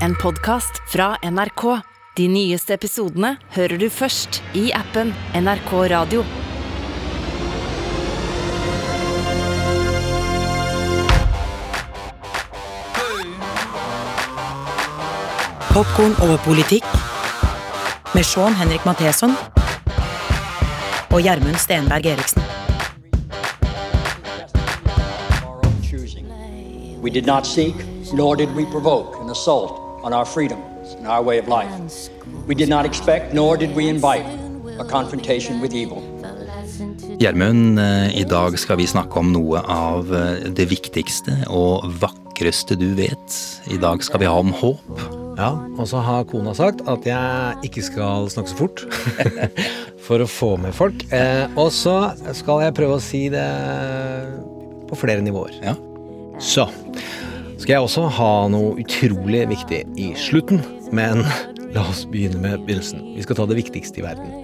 en podkast fra NRK. De nyeste episodene hører du først i appen NRK Radio. Popkorn over politikk med Sean Henrik Matheson og Gjermund Stenberg Eriksen. We did not seek, nor did we provoke an assault on our freedoms and our way of life. We did not expect, nor did we invite, a confrontation with evil. Gjermund, eh, i dag skal vi snakke om noe av eh, det viktigste og vakreste du vet. I dag skal vi ha om håp. Ja, og så har kona sagt at jeg ikke skal snakke så fort for å få med folk. Eh, og så skal jeg prøve å si det på flere nivåer. Ja. Så skal jeg også ha noe utrolig viktig i slutten, men la oss begynne med begynnelsen. Vi skal ta det viktigste i verden.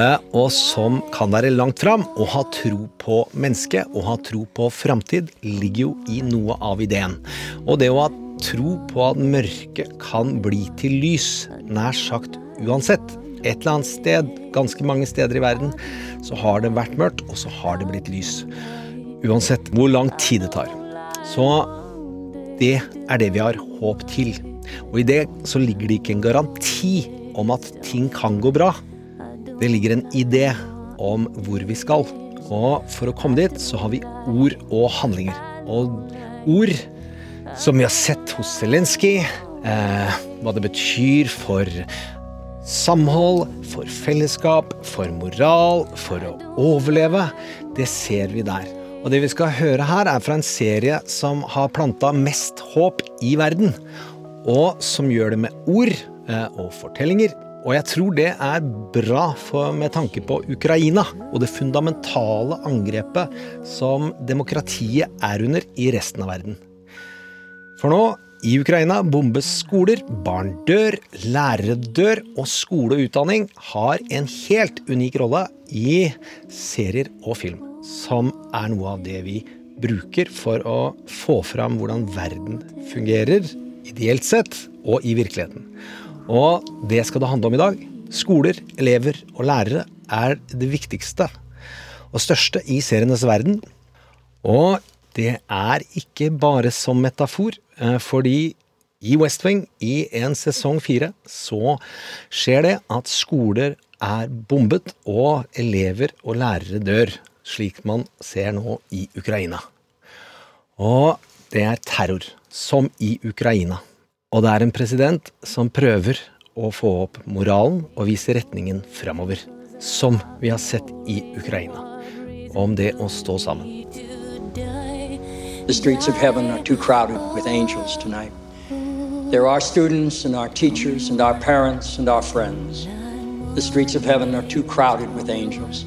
Eh, og som kan være langt fram. Å ha tro på mennesket, å ha tro på framtid, ligger jo i noe av ideen. Og det å ha tro på at mørket kan bli til lys, nær sagt uansett. Et eller annet sted, ganske mange steder i verden, så har det vært mørkt, og så har det blitt lys. Uansett hvor lang tid det tar. Så det er det vi har håp til. Og i det så ligger det ikke en garanti om at ting kan gå bra. Det ligger en idé om hvor vi skal. Og for å komme dit så har vi ord og handlinger. Og ord som vi har sett hos Zelenskyj, eh, hva det betyr for samhold, for fellesskap, for moral, for å overleve, det ser vi der. Og det vi skal høre her, er fra en serie som har planta mest håp i verden. Og som gjør det med ord eh, og fortellinger. Og jeg tror det er bra for, med tanke på Ukraina og det fundamentale angrepet som demokratiet er under i resten av verden. For nå, i Ukraina, bombes skoler, barn dør, lærere dør, og skole og utdanning har en helt unik rolle i serier og film, som er noe av det vi bruker for å få fram hvordan verden fungerer, ideelt sett, og i virkeligheten. Og det skal det handle om i dag. Skoler, elever og lærere er det viktigste og største i serienes verden. Og det er ikke bare som metafor, eh, fordi i West Wing, i en sesong fire, så skjer det at skoler er bombet, og elever og lærere dør, slik man ser nå i Ukraina. Og det er terror, som i Ukraina. Og det er en president som prøver å få opp moralen og vise retningen framover, som vi har sett i Ukraina. Om det å stå sammen. The streets of heaven are too crowded with angels tonight. There are students and our teachers and our parents and our friends. The streets of heaven are too crowded with angels.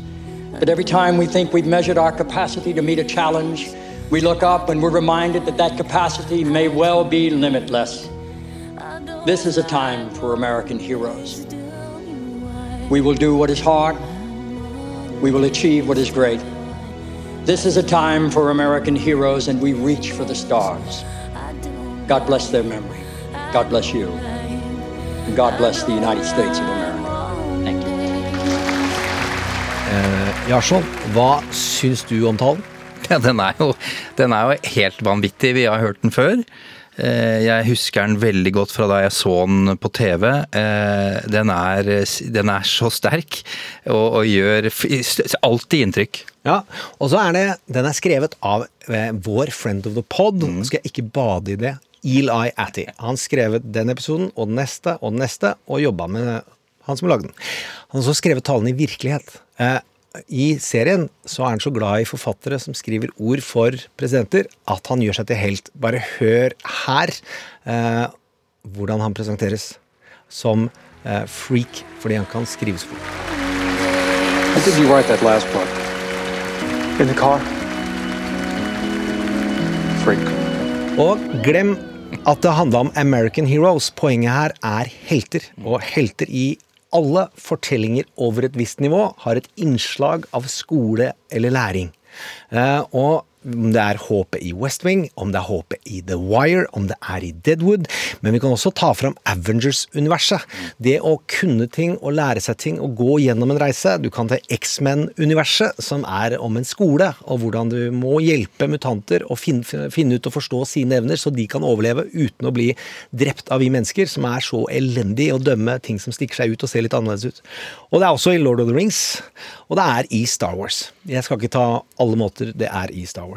But every time we think we've measured our capacity to meet a challenge, we look up and we're reminded that that capacity may well be limitless. This is a time for American heroes. We will do what is hard. We will achieve what is great. This is a time for American heroes, and we reach for the stars. God bless their memory. God bless you. And God bless the United States of America. Jarsson, hva syns du om talen? Ja, den er, jo, den er jo helt vanvittig. Vi har hørt den før. Eh, Jeg husker den veldig godt fra da jeg så den på TV. Eh, Den er, den er så sterk og, og gjør alltid inntrykk. Ja, og så er det, den er skrevet av eh, vår friend of the pod, nå skal jeg ikke bade i det, Eli Atty. Han skrevet den episoden, og den neste, og den neste, og jobba med han som lagde den. Han har også skrevet talen i virkelighet. I serien så er han så glad i forfattere som skriver ord for presidenter, at han gjør seg til helt. Bare hør her eh, hvordan han presenteres som eh, freak, fordi han kan skrive så fort. When did you write that last book? In the car? Freak. Og glem at det handla om American Heroes. Poenget her er helter. Og helter i alle fortellinger over et visst nivå har et innslag av skole eller læring. Eh, og om det er håpet i West Wing, om det er håpet i The Wire, om det er i Deadwood. Men vi kan også ta fram Avengers-universet. Det å kunne ting og lære seg ting og gå gjennom en reise. Du kan ta X-Men-universet, som er om en skole, og hvordan du må hjelpe mutanter å finne, ut og forstå sine evner, så de kan overleve uten å bli drept av vi mennesker, som er så elendige å dømme ting som stikker seg ut og ser litt annerledes ut. Og det er også i Lord of the Rings, og det er i Star Wars. Jeg skal ikke ta alle måter det er i Star Wars.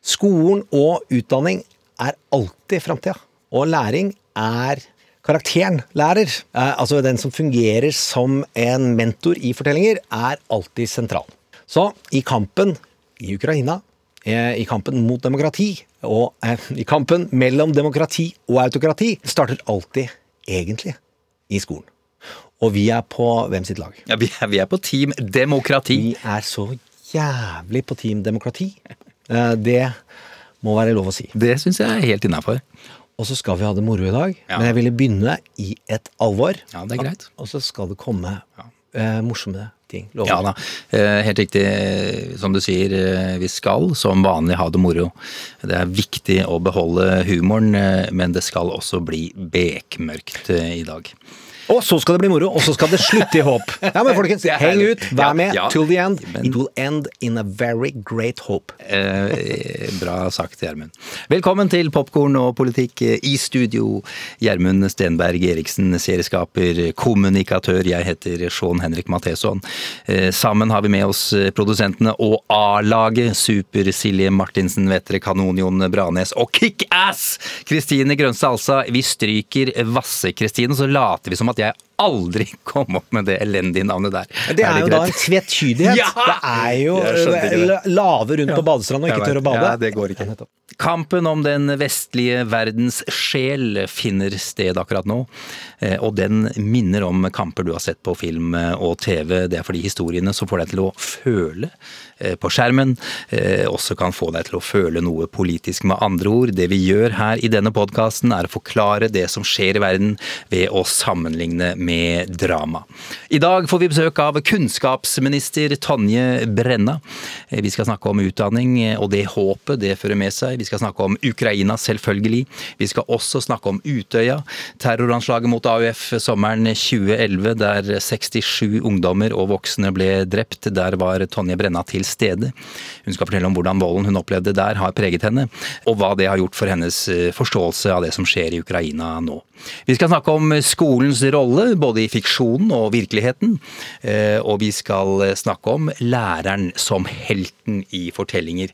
Skolen og utdanning er alltid framtida, og læring er Karakteren lærer, eh, altså den som fungerer som en mentor i fortellinger, er alltid sentral. Så i kampen i Ukraina, eh, i kampen mot demokrati, og eh, i kampen mellom demokrati og autokrati, starter alltid, egentlig, i skolen. Og vi er på hvem sitt lag? Ja, vi, er, vi er på Team Demokrati. Vi er så jævlig på Team Demokrati. Eh, Det må være lov å si. Det syns jeg er helt innafor. Og så skal vi ha det moro i dag, Ja. men jeg ville begynne i et alvor. Ja, det er greit. Og så skal det komme eh, morsomme ting. Lover. Ja da, eh, helt riktig. Som du sier, eh, vi skal som vanlig ha det moro. Det er viktig å beholde humoren, eh, men det skal også bli bekmørkt eh, i dag. Og så skal det bli moro, og så skal det slutte i håp. Ja, men folkens, heng ut, vær med ja. till the end. It will end in a very great hope. Eh, bra sagt, Gjermund. Velkommen til Popkorn og politikk eh, i studio. Gjermund Stenberg Eriksen, serieskaper, kommunikatør. Jeg heter Sean Henrik Matheson. Eh, sammen har vi med oss eh, produsentene og A-laget. Super-Silje Martinsen Vettere Kanon-Jon Branes og Kickass Kristine Grønstad Alsa. Vi stryker Vasse-Kristine, så later vi som at jeg aldri komme opp med det elendige navnet der. Det er jo da en tvetydighet. Ja! Det er jo det. lave rundt på badestranda og ikke tørre å bade. Ja, det går ikke. Kampen om den vestlige verdens sjel finner sted akkurat nå. Eh, Og den minner om kamper du har sett på film og TV. Det er fordi historiene som får deg til å føle eh, på skjermen, eh, også kan få deg til å føle noe politisk. Med andre ord, det vi gjør her i denne podkasten er å forklare det som skjer i verden ved å sammenligne med drama. I dag får vi besøk av kunnskapsminister Tonje Brenna. Eh, Vi skal snakke om utdanning eh, og det håpet det fører med seg. Vi skal snakke om Ukraina, selvfølgelig. Vi skal også snakke om Utøya, terroranslaget mot AUF sommeren 2011, der 67 ungdommer og voksne ble drept. Der var Tonje Brenna til stede. Hun skal fortelle om hvordan volden hun opplevde der har preget henne, og hva det har gjort for hennes eh, forståelse av det som skjer i Ukraina nå. Vi skal snakke om skolens rolle, både i fiksjonen og virkeligheten. eh, Og vi skal snakke om læreren som helten i fortellinger.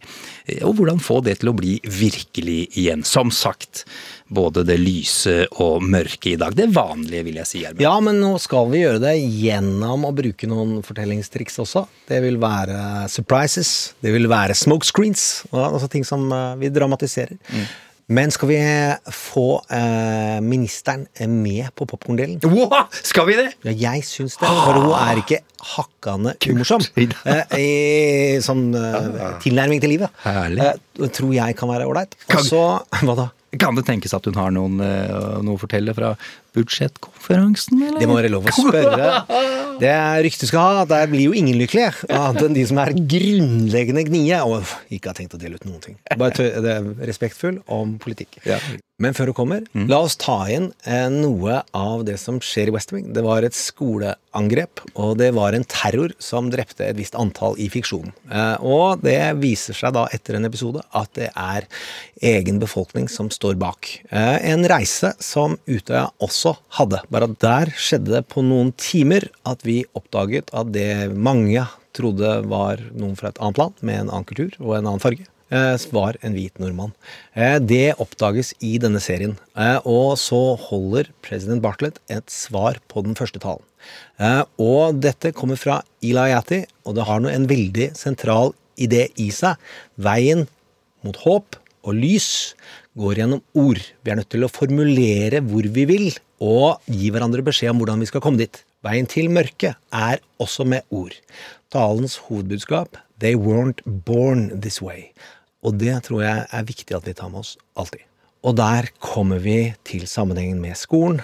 eh, Og hvordan få det til å bli virkelig igjen. Som sagt, både det lyse og mørke i dag. Det vanlige, vil jeg si. Gjermund. Ja, men nå skal vi gjøre det gjennom å bruke noen fortellingstriks også. Det vil være surprises, det vil være smokescreens, altså ting som eh, vi dramatiserer. Men skal vi få eh, ministeren med på popkorndelen? Wow, skal vi det? Ja, jeg syns det, for hun er ikke hakkande umorsom. Eh, I sånn eh, tilnærming til livet. Herlig. Eh, tror jeg kan være ålreit. Og så Hva da? Kan det tenkes at hun har noen, eh, noe å fortelle fra budsjettkonferansen, eller? Det må være lov å spørre. Det ryktet skal ha, der blir jo ingen lykkelige, annet enn de som er grunnleggende gnie og ikke har tenkt å dele ut noen ting. Bare det er respektfull om politikk. Ja. Men før hun kommer, la oss ta inn eh, noe av det som skjer i West Wing. Det var et skoleangrep, og det var en terror som drepte et visst antall i fiksjonen. Eh, og det viser seg da etter en episode at det er egen befolkning som står bak. Eh, en reise som Utøya også hadde. Bare der skjedde det på noen timer at vi oppdaget at det mange trodde var noen fra et annet land med en annen kultur og en annen farge eh, var en hvit nordmann. Eh, Det oppdages i denne serien. Eh, Og så holder president Bartlett et svar på den første talen. Og dette kommer fra Ilayati, og det har nå en veldig sentral idé i seg. Veien mot håp og lys går gjennom ord. Vi er nødt til å formulere hvor vi vil, og gi hverandre beskjed om hvordan vi skal komme dit. Veien til mørket er også med ord. Talens hovedbudskap They weren't born this way. Og det tror jeg er viktig at vi tar med oss alltid. Og der kommer vi til sammenhengen med skolen.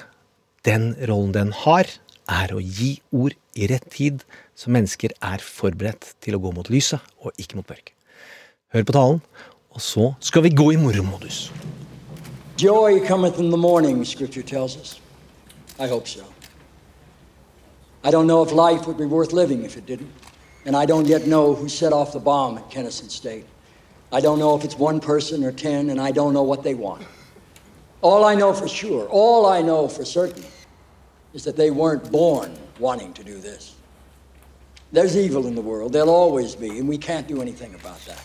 Den rollen den har, er å gi ord i rett tid, så mennesker er forberedt til å gå mot lyset og ikke mot mørket. hør på talen, og så skal vi gå i moromodus. Joy cometh in the morning, Scripture tells us. I hope so. I don't know if life would be worth living if it didn't. And I don't yet know who set off the bomb at Kennison State. I don't know if it's one person or ten, and I don't know what they want. All I know for sure, all I know for certain, is that they weren't born wanting to do this. There's evil in the world, there'll always be, and we can't do anything about that.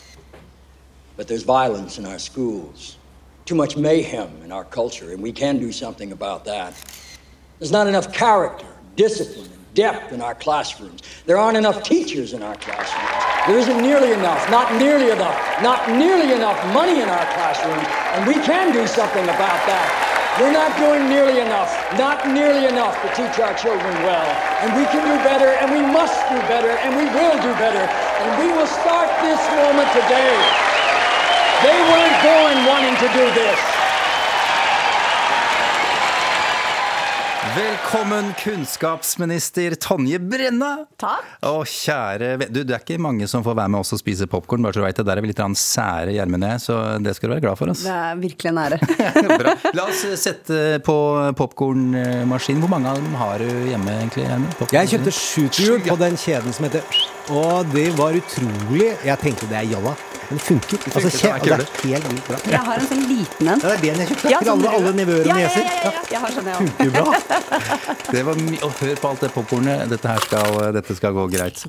But there's violence in our schools, too much mayhem in our culture, and we can do something about that. There's not enough character, discipline, and depth in our classrooms. There aren't enough teachers in our classrooms. There isn't nearly enough, not nearly enough, not nearly enough money in our classrooms, and we can do something about that. We're not doing nearly enough, not nearly enough to teach our children well. And we can do better, and we must do better, and we will do better. And we will start this moment today. They weren't born wanting to do this. Velkommen, kunnskapsminister Tonje Brenna! Takk. Å, kjære Du, det er ikke mange som får være med oss og spise popkorn, bare så du vet det. Der er vi litt sære Gjermund og jeg, så det skal du være glad for. oss. Det er virkelig en ære. Bra. La oss sette på popkornmaskinen. Hvor mange av dem har du hjemme, egentlig? Hjemme? Jeg kjøpte sjuthjul på den kjeden som heter Og det var utrolig Jeg tenkte det er jalla. Den funker. Altså, funker, kje, den er altså, det er helt vilt bra. Jeg har en sånn liten en. Ja, det er den jeg kjøpte. Ja, til sånn alle, alle nevøer og Ja, ja, nieser. ja, ja, ja. Jeg har sånn, jeg. Funker bra. Det var my og hør på alt det popkornet. Dette her skal, dette skal gå greit.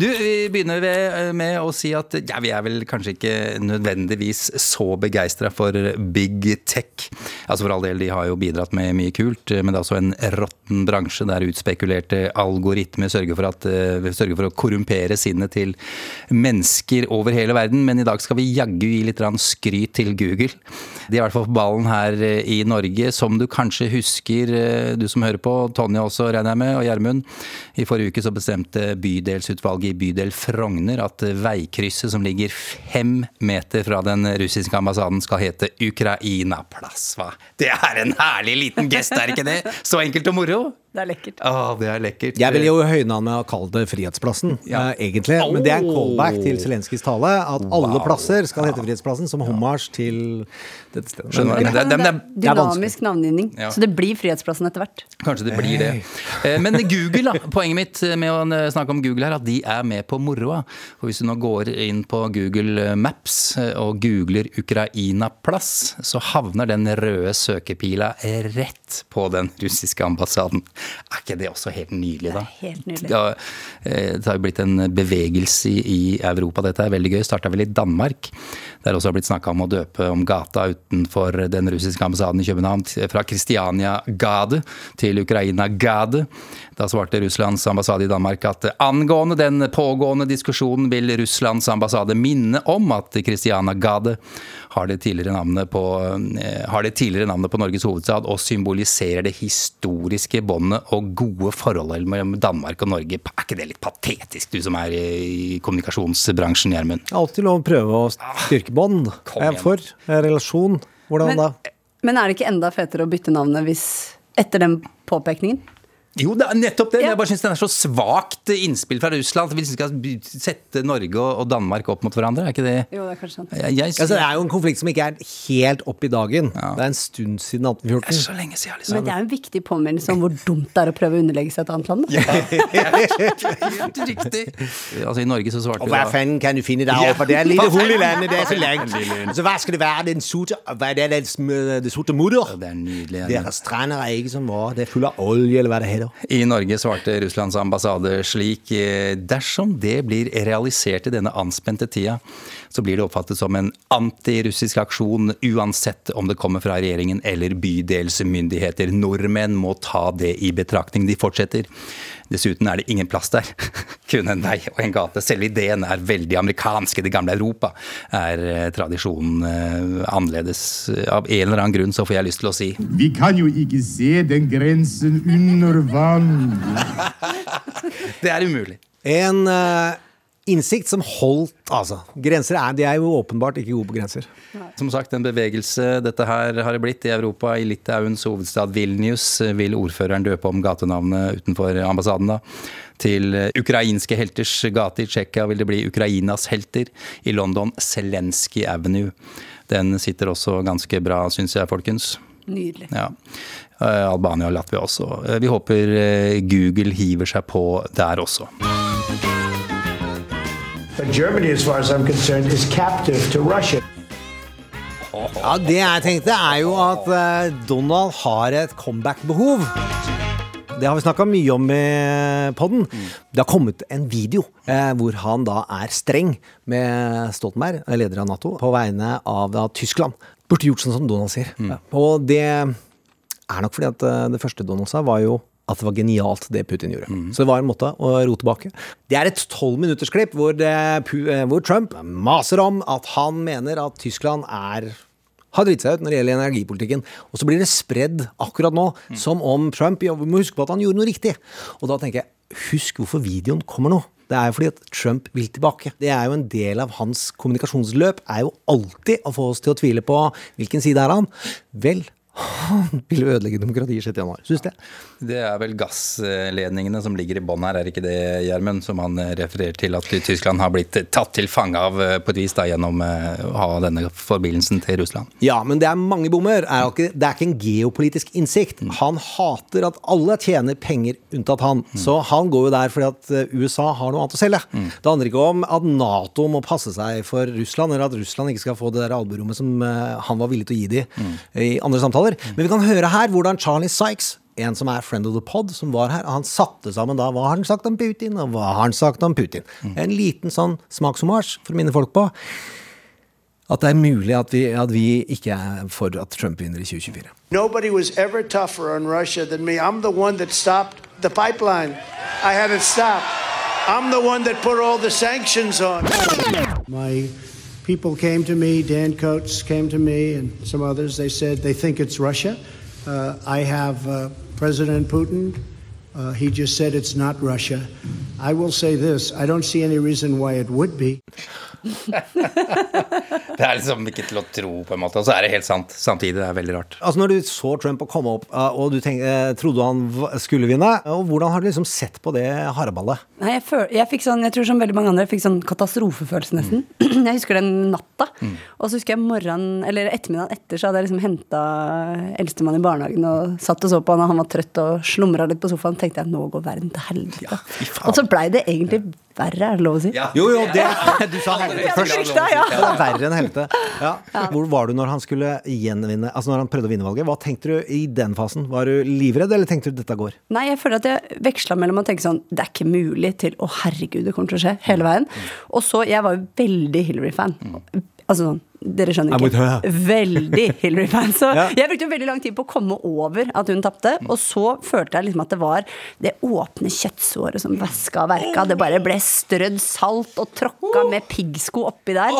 Du, vi begynner ved, med å si at ja, vi er vel kanskje ikke nødvendigvis så begeistra for big tech. Altså For all del, de har jo bidratt med mye kult, men det er også en råtten bransje der utspekulerte algoritmer sørger for, at, eh, sørger for å korrumpere sinnet til mennesker over hele verden. Men i dag skal vi jaggu gi litt skryt til Google. De er i hvert fall på ballen her eh, i Norge, som du kanskje husker, eh, du som hører på, Tonje også regner jeg med, og Gjermund. I forrige uke så bestemte bydelsutvalget i bydel Frogner at veikrysset som ligger fem meter fra den russiske ambassaden skal hete Ukraina-plass. Hva? Det er en herlig liten gest, er ikke det? Så enkelt og moro. Det er lekkert. Ah, det er lekkert. Jeg vil jo høyne han med å kalle det Frihetsplassen, Ja. uh, egentlig. Men det er en callback til Zelenskyjs tale. At alle Wow. plasser skal hete Frihetsplassen, som hommage til dette stedet. Skjønner Men- du? Det- det- det- det er. Dynamisk navngivning. Ja. Så det blir Frihetsplassen etter hvert. Kanskje det blir det. Hey. Men Google, da. Poenget mitt med å snakke om Google her, at de er med på moroa. Og hvis du nå går inn på Google Maps eh, og googler Ukraina-plass, så havner den røde søkepila rett på den russiske ambassaden. Er ikke det også helt nydelig, da? Det er helt nydelig. Ja, eh, det har jo blitt en bevegelse i Europa. Dette er veldig gøy. Starta vel i Danmark. Der også har blitt snakka om å døpe om gata utenfor den russiske ambassaden i København fra Kristiania Gade til Ukraina Gade. Da svarte Russlands ambassade i Danmark at angående den pågående diskusjonen vil Russlands ambassade minne om at Kristiania Gade har det tidligere navnet på, eh, tidligere navnet på Norges hovedstad og symboliserer det historiske båndet og gode forholdet mellom Danmark og Norge. Er ikke det litt patetisk, du som er i kommunikasjonsbransjen, Gjermund? Er alltid lov å prøve å styrke bånd. Jeg er for relasjon. Hvordan Men, da? men er det ikke enda fetere å bytte navnet hvis etter den påpekningen? Jo, det er nettopp det. Ja. Jeg bare syns den er så svakt innspill fra Russland. Vi skal sette Norge og Danmark opp mot hverandre, er ikke det Jo, det er kanskje sant. jeg, jeg, Altså, det er jo en konflikt som ikke er helt opp i dagen. Det er en stund siden Det er 1814. så lenge siden, Men liksom. det er en viktig påminnelse om hvor dumt det er å prøve å underlegge seg et annet land. Helt riktig. Altså, I Norge så svarte Og vi hva da faen kan du finne der Ja. oppe? Det er et lite Hva hull i landet, det er så langt. Så hva skal det være? Den sorte Hva er det? Det sorte mudder? Det er nydelig. Deres strender er ikke som var. Det er full av olje, eller hva det heter. I Norge svarte Russlands ambassade slik eh, dersom det blir realisert i denne anspente tida, så blir det oppfattet som en antirussisk aksjon uansett om det kommer fra regjeringen eller bydelsmyndigheter. Nordmenn må ta det i betraktning. De fortsetter. Dessuten er det ingen plass der. Kun en vei og en gate. Selve ideen er veldig amerikansk. I det gamle Europa er eh, tradisjonen eh, annerledes. Av en eller annen grunn så får jeg lyst til å si Vi kan jo ikke se den grensen under vann. det er umulig. En eh, innsikt som holdt, altså. Grenser er, de er jo åpenbart ikke gode på grenser. Som sagt, en bevegelse dette her har det blitt i Europa. I Litauens hovedstad Vilnius vil ordføreren døpe om gatenavnet utenfor ambassaden. da. Til ukrainske helters gate i Tsjekkia vil det bli Ukrainas helter. I London Zelenskyj Avenue. Den sitter også ganske bra, syns jeg, folkens. Nydelig. Ja. Eh, Albania og Latvia også. Eh, Vi håper eh, Google hiver seg på der også. But Germany, as far as I'm concerned, is captive to Russia. Ja, Det jeg tenkte, er jo at eh, Donald har et comeback-behov. Det har vi snakka mye om i podden. Det har kommet en video eh, hvor han da er streng med Stoltenberg, leder av Nato, på vegne av da, Tyskland. Burde gjort sånn som Donald sier. Mm. Og det er nok fordi at eh, det første Donald sa, var jo at det var genialt det Putin gjorde. Så det var en måte å ro tilbake. Det er et tolvminuttersklipp hvor, det- eh, hvor Trump maser om at han mener at Tyskland er har dritt seg ut når det gjelder energipolitikken. Og så blir det spredd akkurat nå som om Trump ja, Vi må huske på at han gjorde noe riktig. Og da tenker jeg, husk hvorfor videoen kommer nå. Det er jo fordi at Trump vil tilbake. Det er jo en del av hans kommunikasjonsløp. Er jo alltid å få oss til å tvile på hvilken side er han. Vel, han vil ødelegge demokratiet 6. januar. Syns det. Det er vel gassledningene som ligger i bånn her, er ikke det, Gjermund? Som han eh, refererer til at Tyskland har blitt tatt til fange av eh, på et vis da, gjennom eh, å ha denne forbindelsen til Russland. Ja, men det er mange bommer. Er det er ikke en geopolitisk innsikt. Han hater at alle tjener penger unntatt han. Så han går jo der fordi at eh, USA har noe annet å selge. Det handler ikke om at Nato må passe seg for Russland, eller at Russland ikke skal få det der albuerommet som eh, han var villig til å gi dem i andre samtaler. Men vi kan høre her hvordan Charlie Sykes en som er friend of the pod, som var her. Han satte sammen da hva har han sagt om Putin, og hva har han sagt om Putin. En liten sånn smaksomasj for å minne folk på at det er mulig at vi, at vi ikke er for at Trump vinner i 2024. Nobody was ever tougher on Russia than me. I'm the one that stopped the pipeline. I had it stopped. I'm the one that put all the sanctions on. My people came to me, Dan Coates came to me, and some others. They said they think it's Russia. Uh, I have uh, President Putin. Uh, he just said it's not Russia. I will say this I don't see any reason why it would be. Det er liksom ikke til å tro, på en måte. Og så er det helt sant samtidig. Det er veldig rart. Altså Når du så Trump komme opp, eh, og du tenk, eh, trodde han skulle vinne, og hvordan har du liksom sett på det hareballet? Nei, jeg, føl, jeg fikk sånn, jeg tror som veldig mange andre, jeg fikk sånn katastrofefølelse nesten. Jeg husker den natta. Og så husker jeg morgenen, eller ettermiddagen etter, så hadde jeg liksom henta eldstemann i barnehagen og satt og så på han, og han var trøtt og slumra litt på sofaen. Tenkte jeg nå går verden til helvete. og så blei det egentlig verre, er det lov å si? Jo, jo, det Du sa først. ja. Det er verre enn helvete. Ja. Hvor var du når han skulle gjenvinne Altså når han prøvde å vinne valget? Hva tenkte du i den fasen? Var du livredd, eller tenkte du dette går? Nei, jeg føler at jeg veksla mellom å tenke sånn Det er ikke mulig til å herregud, det kommer til å skje. Hele veien. Og så Jeg var jo veldig Hillary-fan. Altså sånn dere skjønner ikke. her. Veldig Hillary-fan. Så Ja. jeg brukte jo veldig lang tid på å komme over at hun tapte. Og så følte jeg liksom at det var det åpne kjøttsåret som væska og verka. Det bare ble strødd salt og tråkka med piggsko oppi der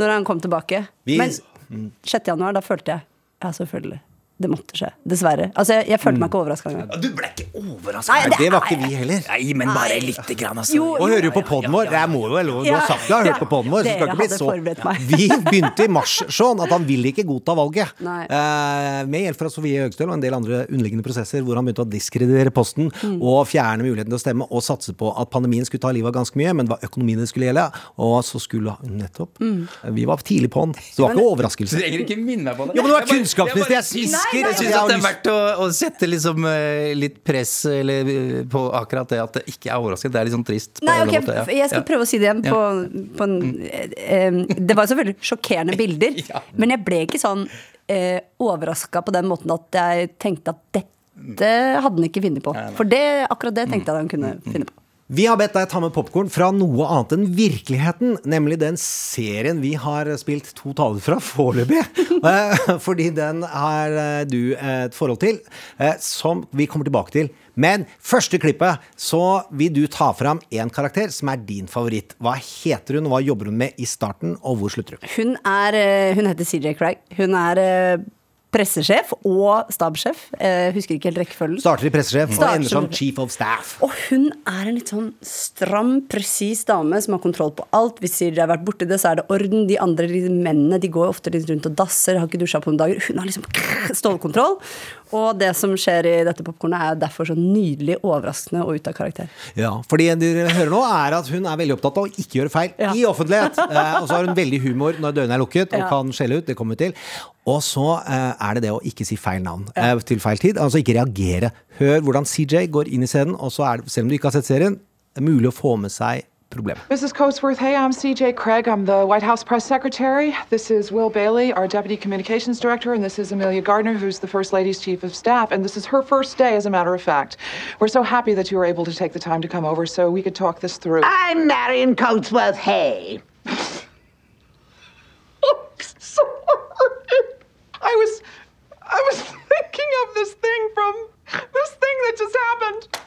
når han kom tilbake. Men 6. januar, da følte jeg Ja, selvfølgelig. Det måtte skje. Dessverre. Altså, jeg, jeg følte meg ikke overraska engang. Du ble ikke overraska? Nei, det var ikke vi heller. Nei, men bare lite grann, altså. Jo, Og hører jo på poden vår. Jeg må jo vel lov Du har sagt du har hørt på poden vår. Så Dere skal ikke bli hadde så forberedt meg. Vi begynte i mars sånn at han vil ikke godta valget. Eh, med hjelp fra Sofie Høgstøl og en del andre underliggende prosesser hvor han begynte å diskreditere posten Mm. og fjerne muligheten til å stemme og satse på at pandemien skulle ta livet av ganske mye, men det var økonomien det skulle gjelde. Og så skulle nettopp Mm. Vi var tidlig på'n, så det var ikke Du trenger ikke minne meg på det. Jo, men du er kunnskapsminister, jeg bare- svisker. Jeg syns det er verdt å, å sette liksom eh, litt press eller, eh, på akkurat det at det ikke er overrasket. Det er litt sånn trist. på Nei, en måte, ja. Jeg skal prøve å si det igjen Ja. på, på en mm. eh, Det var selvfølgelig sjokkerende bilder, Ja. men jeg ble ikke sånn eh, overraska på den måten at jeg tenkte at dette hadde han ikke funnet på. For det, akkurat det tenkte jeg at han kunne finne på. Vi har bedt deg ta med popkorn fra noe annet enn virkeligheten, nemlig den serien vi har spilt to taler fra foreløpig. Eh, Fordi den har eh, du et forhold til, eh, som vi kommer tilbake til. Men første klippet så vil du ta fram én karakter som er din favoritt. Hva heter hun, hva jobber hun med i starten, og hvor slutter hun? Hun, er, eh, hun heter CJ Craig. Hun er eh, pressesjef og stabssjef. Eh, husker ikke helt rekkefølgen. Starter i pressesjef og ender som som- chief of staff. Og hun er en litt sånn stram, presis dame som har kontroll på alt. Hvis de har vært borti det, så er det orden. De andre de mennene de går ofte litt rundt og dasser, har ikke dusja på noen dager. Hun har liksom stålkontroll. Og det som skjer i dette popkornet, er derfor så nydelig overraskende og ute av karakter. Ja, for det dere hører nå er at hun er veldig opptatt av å ikke gjøre feil Ja. i offentlighet. Eh, og så har hun veldig humor når dørene er lukket og Ja. kan skjelle ut. Det kommer vi til. Og så eh, er det det å ikke si feil navn eh, til feil tid. Altså ikke reagere. Hør hvordan CJ går inn i scenen, og så er det, selv om du ikke har sett serien, det er mulig å få med seg problemet. Mrs. Coatsworth, hey, I'm CJ Craig. I'm the White House press secretary. This is Will Bailey, our deputy communications director, and this is Amelia Gardner, who's the First Lady's chief of staff. And this is her first day, as a matter of fact. We're so happy that you were able to take the time to come over so we could talk this through. I'm Marion Coatsworth Hay. Sorry. I was, I was thinking of this thing from this thing that just happened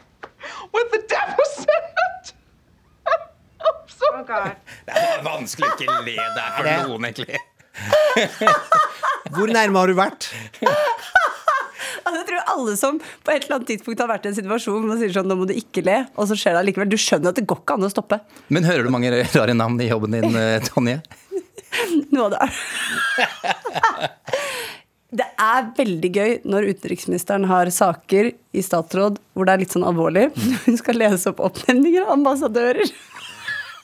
with the deficit. So oh Det er vanskelig å ikke le der for Det- noen, egentlig. Hvor nærme har du vært? Altså, jeg tror alle som på et eller annet tidspunkt har vært i en situasjon hvor man sier sånn, nå må du ikke le, og så skjer det allikevel. Du skjønner at det går ikke an å stoppe. Men hører du mange rare navn i jobben din, eh, Tonje? Noe av det er Det er veldig gøy når utenriksministeren har saker i statsråd hvor det er litt sånn alvorlig. Hun skal lese opp oppnevninger av ambassadører.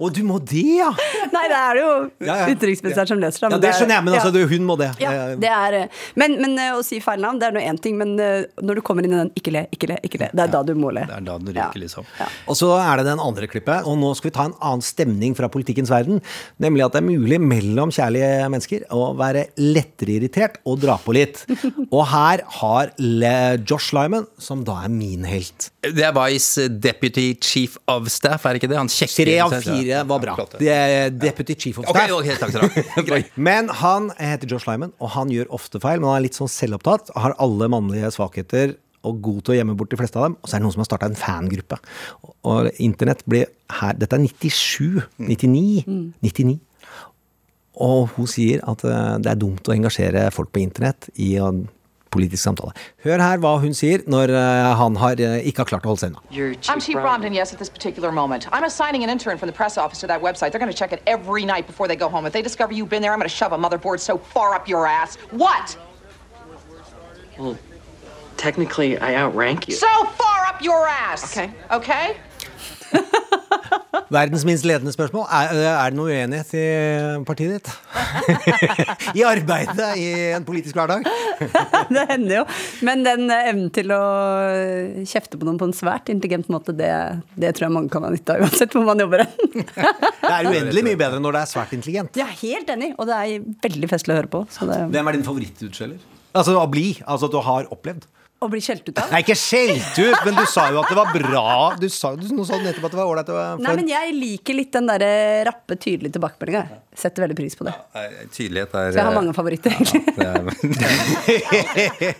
Å, du må det, ja! Nei, det er det jo Ja, ja. utenriksministeren som leser Ja, Det er- skjønner jeg, men altså, du, hun må det. Ja, det er, eh, men, men eh, å si feil navn, det er nå én ting. Men eh, når du kommer inn i den 'ikke le, ikke le, ikke le', det er da du må le. Det er da du ryker, liksom. Og så er det den andre klippet, og nå skal vi ta en annen stemning fra politikkens verden. Nemlig at det er mulig mellom kjærlige mennesker å være lettere irritert og dra på litt. Og her har Le Josh Lyman, som da er min helt. Det er Vice Deputy Chief of Staff, er det ikke det? Han kjekke Tre av fire var bra. Det er Deputy Chief of staff. Staff. ok, takk skal du ha. Men han heter Josh Lyman, og han gjør ofte feil, men han er litt sånn selvopptatt. Har alle mannlige svakheter og god til å gjemme bort de fleste av dem. Og så er det noen som har starta en fangruppe. Og internett ble her Dette er 97. 99. 99. Og hun sier at eh, det er dumt å engasjere folk på internett i en politisk samtale. Hør her hva hun sier når eh, han har, eh, ikke har klart å holde seg unna. I'm Chief Bromden, yes, at this particular moment. I'm assigning an intern from the press office to that website. They're going to check it every night before they go home. If they discover you've been there, I'm going to shove a motherboard so far up your ass. What? Well, technically, I outrank you. So far up your ass. Okay. Okay? Verdens minst ledende spørsmål. Er, er det noe uenighet i partiet ditt? I arbeidet i en politisk hverdag? det hender jo. Men den eh, evnen til å kjefte på noen på en svært intelligent måte, det, det tror jeg mange kan ha nytte av, uansett hvor man jobber hen. Det er uendelig mye bedre når det er svært intelligent. Jeg er helt enig, og det er veldig festlig å høre på. Så det, Hvem er din favorittutskjeller? Altså å bli. Altså at du har opplevd. Å bli skjelt ut av. Nei, ikke skjelt ut, men du sa jo at det var bra. Du sa, du, sa nettopp at det var ålreit. Nei, men jeg liker litt den derre rappe, tydelige tilbakemeldinga. Setter veldig pris på det. Tydelighet er Så jeg har mange favoritter, egentlig.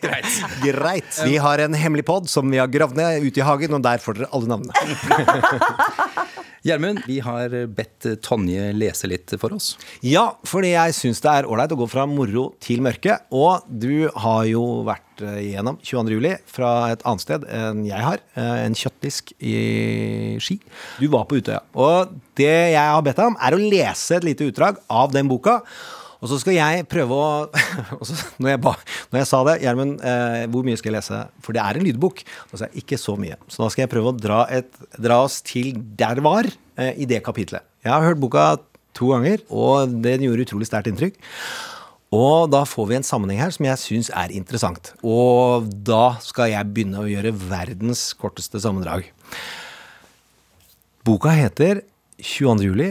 Greit. Greit. Vi har en hemmelig pod som vi har gravd ned ute i hagen, og der får dere alle navnene. Gjermund, vi har bedt Tonje lese litt for oss. Ja, fordi jeg syns det er ålreit å gå fra moro til mørke. Og du har jo vært eh, igjennom 22. juli fra et annet sted enn jeg har. eh, En kjøttdisk i Ski. Du var på Utøya. Og det jeg har bedt deg om, er å lese et lite utdrag av den boka. Og så skal jeg prøve å så, når, jeg ba, når jeg sa det, Gjermund, eh, hvor mye skal jeg lese? For det er en lydbok. Da sa jeg ikke så mye. Så da skal jeg prøve å dra, et, dra oss til der var, eh, i det kapitlet. Jeg har hørt boka to ganger, og den gjorde utrolig sterkt inntrykk. Og da får vi en sammenheng her som jeg syns er interessant. Og da skal jeg begynne å gjøre verdens korteste sammendrag. Boka heter 22. juli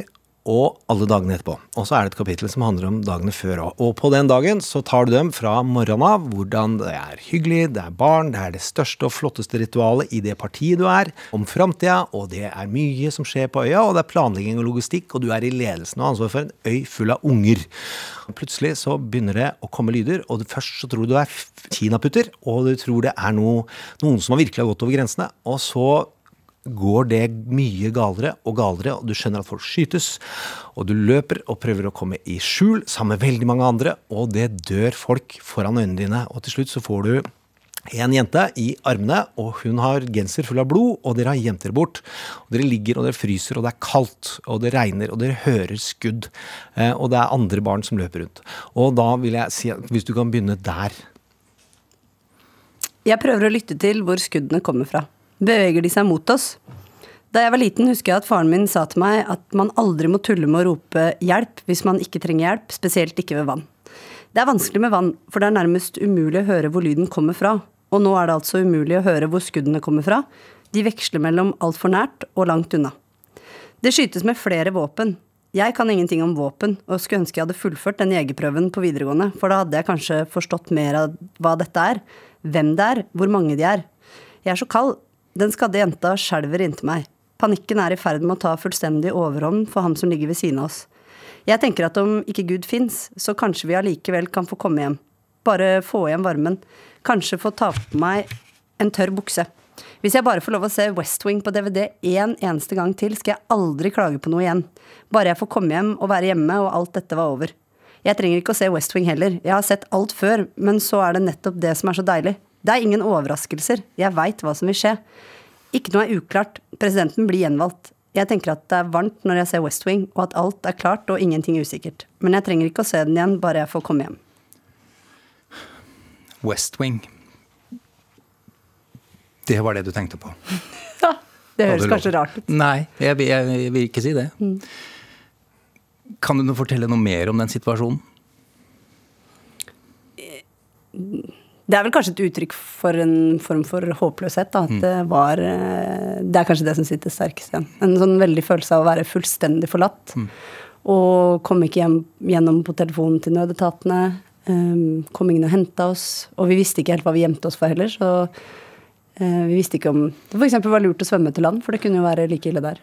og alle dagene etterpå. Og så er det et kapittel som handler om dagene før òg. Og på den dagen så tar du dem fra morgenen av, hvordan det er hyggelig, det er barn, det er det største og flotteste ritualet i det partiet du er, om framtida, og det er mye som skjer på øya, og det er planlegging og logistikk, og du er i ledelsen og har ansvar for en øy full av unger. Plutselig så begynner det å komme lyder, og først så tror du det er kinaputter, og du tror det er noe, noen som har virkelig har gått over grensene, og så går det mye galere og galere, og du skjønner at folk skytes. Og du løper og prøver å komme i skjul sammen med veldig mange andre, og det dør folk foran øynene dine. Og til slutt så får du en jente i armene, og hun har genser full av blod, og dere har gjemt dere bort. Og dere ligger og dere fryser, og det er kaldt, og det regner, og dere hører skudd. Eh, og det er andre barn som løper rundt. Og da vil jeg si at hvis du kan begynne der. Jeg prøver å lytte til hvor skuddene kommer fra. Beveger de seg mot oss? Da jeg var liten, husker jeg at faren min sa til meg at man aldri må tulle med å rope hjelp hvis man ikke trenger hjelp, spesielt ikke ved vann. Det er vanskelig med vann, for det er nærmest umulig å høre hvor lyden kommer fra. Og nå er det altså umulig å høre hvor skuddene kommer fra. De veksler mellom altfor nært og langt unna. Det skytes med flere våpen. Jeg kan ingenting om våpen, og skulle ønske jeg hadde fullført den jegerprøven på videregående, for da hadde jeg kanskje forstått mer av hva dette er, hvem det er, hvor mange de er. Jeg er så kald. Den skadde jenta skjelver inntil meg. Panikken er i ferd med å ta fullstendig overhånd for ham som ligger ved siden av oss. Jeg tenker at om ikke Gud fins, så kanskje vi allikevel kan få komme hjem. Bare få igjen varmen. Kanskje få ta på meg en tørr bukse. Hvis jeg bare får lov å se West Wing på DVD én eneste gang til, skal jeg aldri klage på noe igjen. Bare jeg får komme hjem og være hjemme, og alt dette var over. Jeg trenger ikke å se West Wing heller. Jeg har sett alt før, men så er det nettopp det som er så deilig. Det er ingen overraskelser. Jeg veit hva som vil skje. Ikke noe er uklart. Presidenten blir gjenvalgt. Jeg tenker at det er varmt når jeg ser West Wing, og at alt er klart og ingenting usikkert. Men jeg trenger ikke å se den igjen, bare jeg får komme hjem. West Wing. Det var det du tenkte på? Ja, det høres kanskje rart ut. Nei, jeg, vil- jeg vil ikke si det. Mm. Kan du fortelle noe mer om den situasjonen? Det er vel kanskje et uttrykk for en form for håpløshet. Da. At Mm. det var eh, Det er kanskje det som sitter sterkest igjen. En sånn veldig følelse av å være fullstendig forlatt. Mm. Og komme ikke hjem gjennom på telefonen til nødetatene. Um, kom ingen og henta oss. Og vi visste ikke helt hva vi gjemte oss for heller. Så uh, vi visste ikke om det f.eks. var lurt å svømme til land, for det kunne jo være like ille der.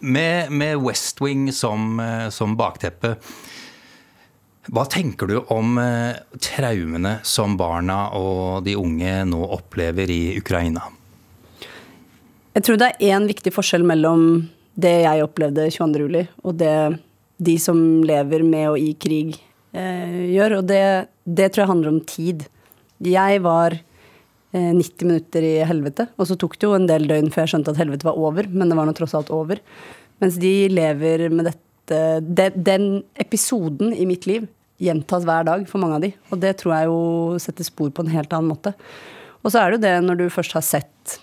Med, med West Wing som, eh, som bakteppe, hva tenker du om eh, traumene som barna og de unge nå opplever i Ukraina? Jeg tror det er én viktig forskjell mellom det jeg opplevde 22. juli, og det de som lever med og i krig, eh, gjør. Og det, det tror jeg handler om tid. Jeg var eh, 90 minutter i helvete, og så tok det jo en del døgn før jeg skjønte at helvete var over, men det var nå tross alt over. Mens de lever med dette de, Den episoden i mitt liv gjentas hver dag for mange av de, og det tror jeg jo setter spor på en helt annen måte. Og så er det jo det når du først har sett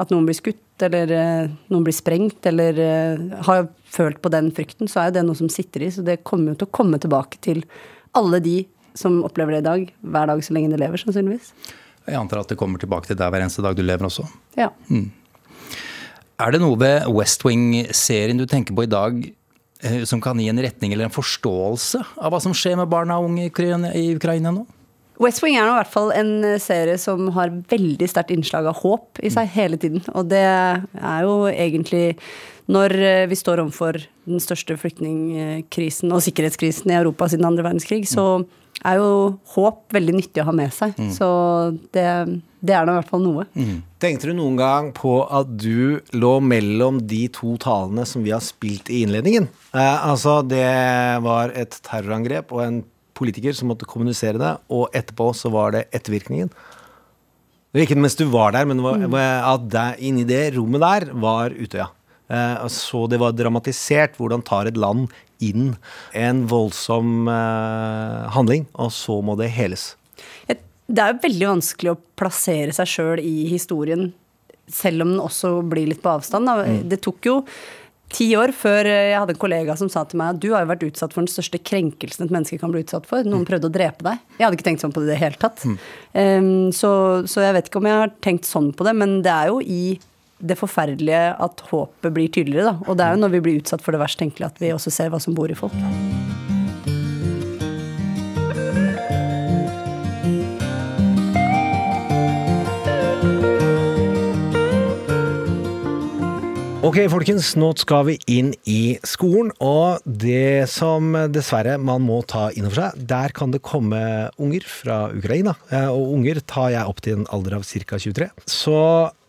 at noen blir skutt, eller eh, noen blir sprengt, eller eh, har følt på den frykten, så er jo det noe som sitter i. Så det kommer jo til å komme tilbake til alle de som opplever det i dag, hver dag så lenge de lever, sannsynligvis. Jeg antar at det kommer tilbake til deg hver eneste dag du lever også. Ja. Mm. Er det noe ved West Wing-serien du tenker på i dag eh, som kan gi en retning eller en forståelse av hva som skjer med barna og unge i Ukraina- nå? West Wing er nå i hvert fall en eh, serie som har veldig sterkt innslag av håp i seg hele tiden. Og det er jo egentlig når eh, vi står overfor den største flyktningkrisen og sikkerhetskrisen i Europa siden andre verdenskrig, så er jo håp veldig nyttig å ha med seg. Mm. Så det, det er nå i hvert fall noe. Tenkte du noen gang på at du lå mellom de to talene som vi har spilt i innledningen? Eh, altså, det var et terrorangrep og en politiker som måtte kommunisere det, og etterpå så var det ettervirkningen. Det ikke mens du var der, men at der, inni det rommet der var Utøya. Eh, så det var dramatisert. Hvordan tar et land inn en voldsom eh, handling, og så må det heles. Det er jo veldig vanskelig å plassere seg sjøl i historien, selv om den også blir litt på avstand. Mm. Det tok jo ti år før jeg hadde en kollega som sa til meg at du har jo vært utsatt for den største krenkelsen et menneske kan bli utsatt for. Noen prøvde å drepe deg. Jeg hadde ikke tenkt sånn på det i det hele tatt. Um, så, så jeg vet ikke om jeg har tenkt sånn på det, men det er jo i det forferdelige at håpet blir tydeligere, da. Og det er jo når vi blir utsatt for det verst tenkelige at vi også ser hva som bor i folk. Ok, folkens, nå skal vi inn i skolen, og det som dessverre man må ta inn over seg, der kan det komme unger fra Ukraina, eh, og unger tar jeg opp til en alder av ca. 23. Så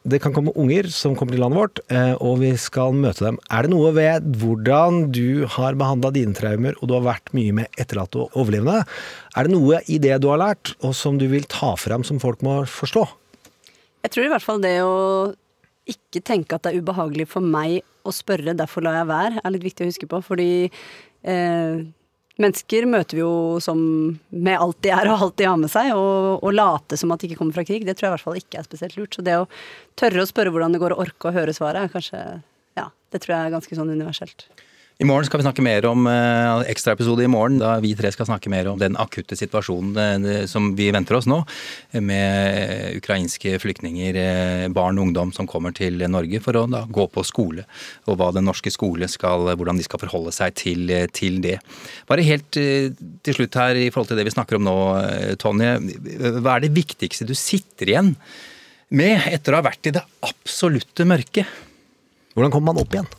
det kan komme unger som kommer til landet vårt, eh, og vi skal møte dem. Er det noe ved hvordan du har behandla dine traumer, og du har vært mye med etterlatte og overlevende, er det noe i det du har lært, og som du vil ta fram som folk må forstå? Jeg tror i hvert fall det å ikke tenke at det er ubehagelig for meg å spørre, derfor lar jeg være, er litt viktig å huske på. Fordi eh, mennesker møter vi jo som med alt de er og alt de har med seg, og, og late som at de ikke kommer fra krig, det tror jeg i hvert fall ikke er spesielt lurt. Så det å tørre å spørre hvordan det går, og orke å høre svaret, er kanskje Ja, det tror jeg er ganske sånn universelt. I morgen skal vi snakke mer om eh, ekstraepisode i morgen, da vi tre skal snakke mer om den akutte situasjonen eh, som vi venter oss nå, med ukrainske flyktninger, eh, barn og ungdom som kommer til Norge for å da gå på skole, og hva den norske skole skal, hvordan de skal forholde seg til, til det. Bare helt til slutt her i forhold til det vi snakker om nå, Tonje. Hva er det viktigste du sitter igjen med etter å ha vært i det absolutte mørket? Hvordan kommer man opp igjen?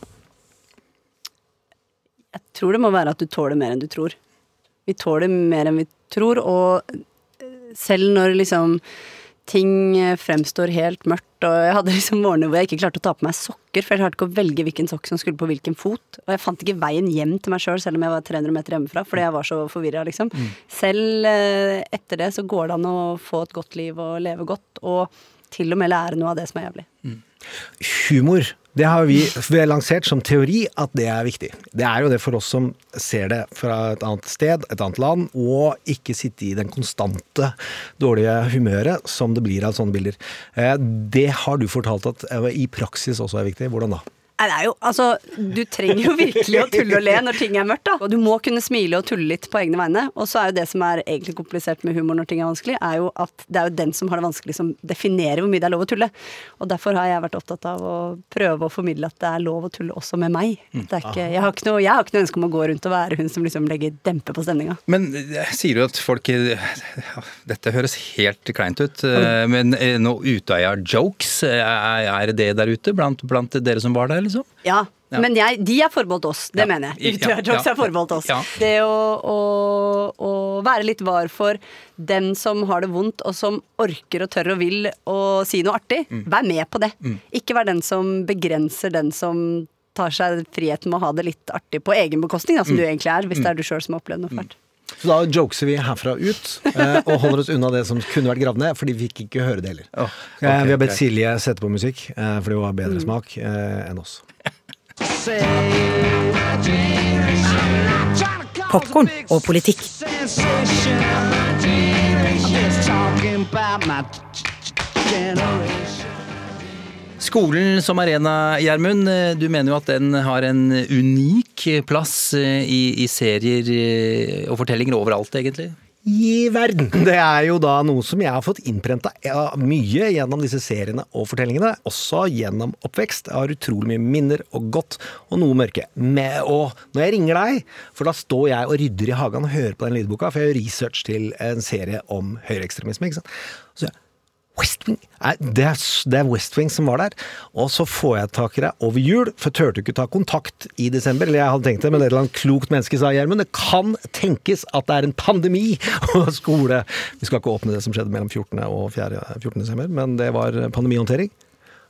Jeg tror det må være at du tåler mer enn du tror. Vi tåler mer enn vi tror, og selv når liksom ting fremstår helt mørkt, og jeg hadde liksom morgener hvor jeg ikke klarte å ta på meg sokker, for jeg klarte ikke å velge hvilken sokk som skulle på hvilken fot, og jeg fant ikke veien hjem til meg sjøl, selv, selv om jeg var 300 meter hjemmefra, fordi jeg var så forvirra, liksom. Mm. Selv eh, etter det så går det an å få et godt liv og leve godt, og til og med lære noe av det som er jævlig. Humor. Det har vi, vi har lansert som teori at det er viktig. Det er jo det for oss som ser det fra et annet sted, et annet land, og ikke sitte i den konstante dårlige humøret som det blir av sånne bilder. Eh, Det har du fortalt at eh, i praksis også er viktig. Hvordan da? Nei, det er jo, altså, du trenger jo virkelig å tulle og le når ting er mørkt, da. Og du må kunne smile og tulle litt på egne vegne. Og så er jo det som er egentlig komplisert med humor når ting er vanskelig, er jo at det er jo den som har det vanskelig som definerer hvor mye det er lov å tulle. Og derfor har jeg vært opptatt av å prøve å formidle at det er lov å tulle også med meg. Det er ikke, jeg, har ikke noe, jeg har ikke noe ønske om å gå rundt og være hun som liksom legger dempe på stemninga. Men eh, sier du at folk Dette høres helt kleint ut, eh, men eh, noe Utøya-jokes, er det der ute blant, blant dere som var der, liksom? Ja, Ja. men jeg, de er forbeholdt oss, det Ja. mener jeg. Ja. er forbeholdt oss. Det å, å, å være litt var for den som har det vondt, og som orker og tør og vil å si noe artig, Mm. vær med på det. Ikke vær den som begrenser den som tar seg friheten med å ha det litt artig på egen bekostning, da, som Mm. du egentlig er, hvis Mm. det er du sjøl som har opplevd noe fælt. Så da jokeser vi herfra ut, eh, og holder oss unna det som kunne vært gravd ned, fordi vi fikk ikke høre det heller. Eh, vi har bedt okay. Silje sette på musikk, eh, fordi hun har bedre smak eh, enn oss. Popkorn og politikk. Skolen som arena, Gjermund. eh, Du mener jo at den har en unik plass eh, i, i serier eh, og fortellinger overalt, egentlig? I verden. Det er jo da noe som jeg har fått innprenta mye gjennom disse seriene og fortellingene. Også gjennom oppvekst. Jeg har utrolig mye minner og godt, og noe mørke. Med, og når jeg ringer deg, for da står jeg og rydder i hagen og hører på den lydboka, for jeg gjør research til en serie om høyreekstremisme. ikke sant? Så jeg, West Wing? Nei, det er, det er West Wing som var der. Og så får jeg tak i deg over jul, for jeg turte ikke ta kontakt i desember. Eller jeg hadde tenkt det, men et eller annet klokt menneske sa Gjermund, det kan tenkes at det er en pandemi og skole. Vi skal ikke åpne det som skjedde mellom 14. og 4. 14. desember, men det var pandemihåndtering.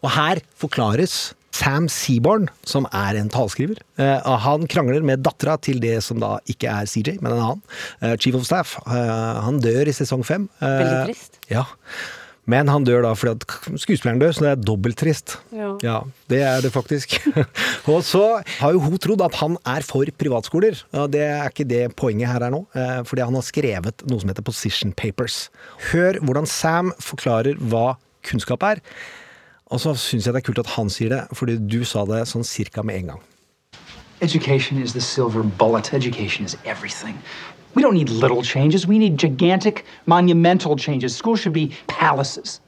Og her forklares Sam Seaborn, som er en talskriver. Eh, han krangler med dattera til det som da ikke er CJ, men en annen. Eh, Chief of Staff. Eh, han dør i sesong fem. Eh, Veldig trist. Ja. Men han dør da fordi at skuespilleren dør, så det er dobbelt trist. Ja. det er det faktisk. og så har jo hun trodd at han er for privatskoler. Ja, det er ikke det poenget her er nå, eh, fordi han har skrevet noe som heter Position Papers. Hør hvordan Sam forklarer hva kunnskap er. Og så syns jeg det er kult at han sier det, fordi du sa det sånn cirka med en gang. Education is the silver bullet. Education is everything. We don't need little changes. We need gigantic, monumental changes. Schools should be palaces.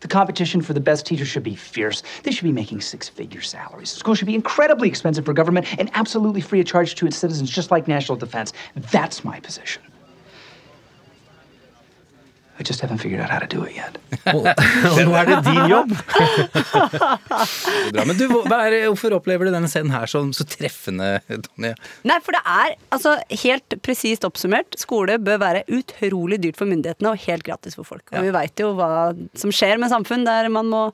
The competition for the best teachers should be fierce. They should be making six figure salaries. Schools should be incredibly expensive for government and absolutely free of charge to its citizens, just like national defense. That's my position. I just haven't figured out how to do it yet. Og nå er det din jobb. Bra. Men du, hva er, hvorfor opplever du denne scenen her som så treffende, Tonje? Nei, for det er altså helt presist oppsummert. Skole bør være utrolig dyrt for myndighetene og helt gratis for folk. Og vi veit jo hva som skjer med samfunn der man må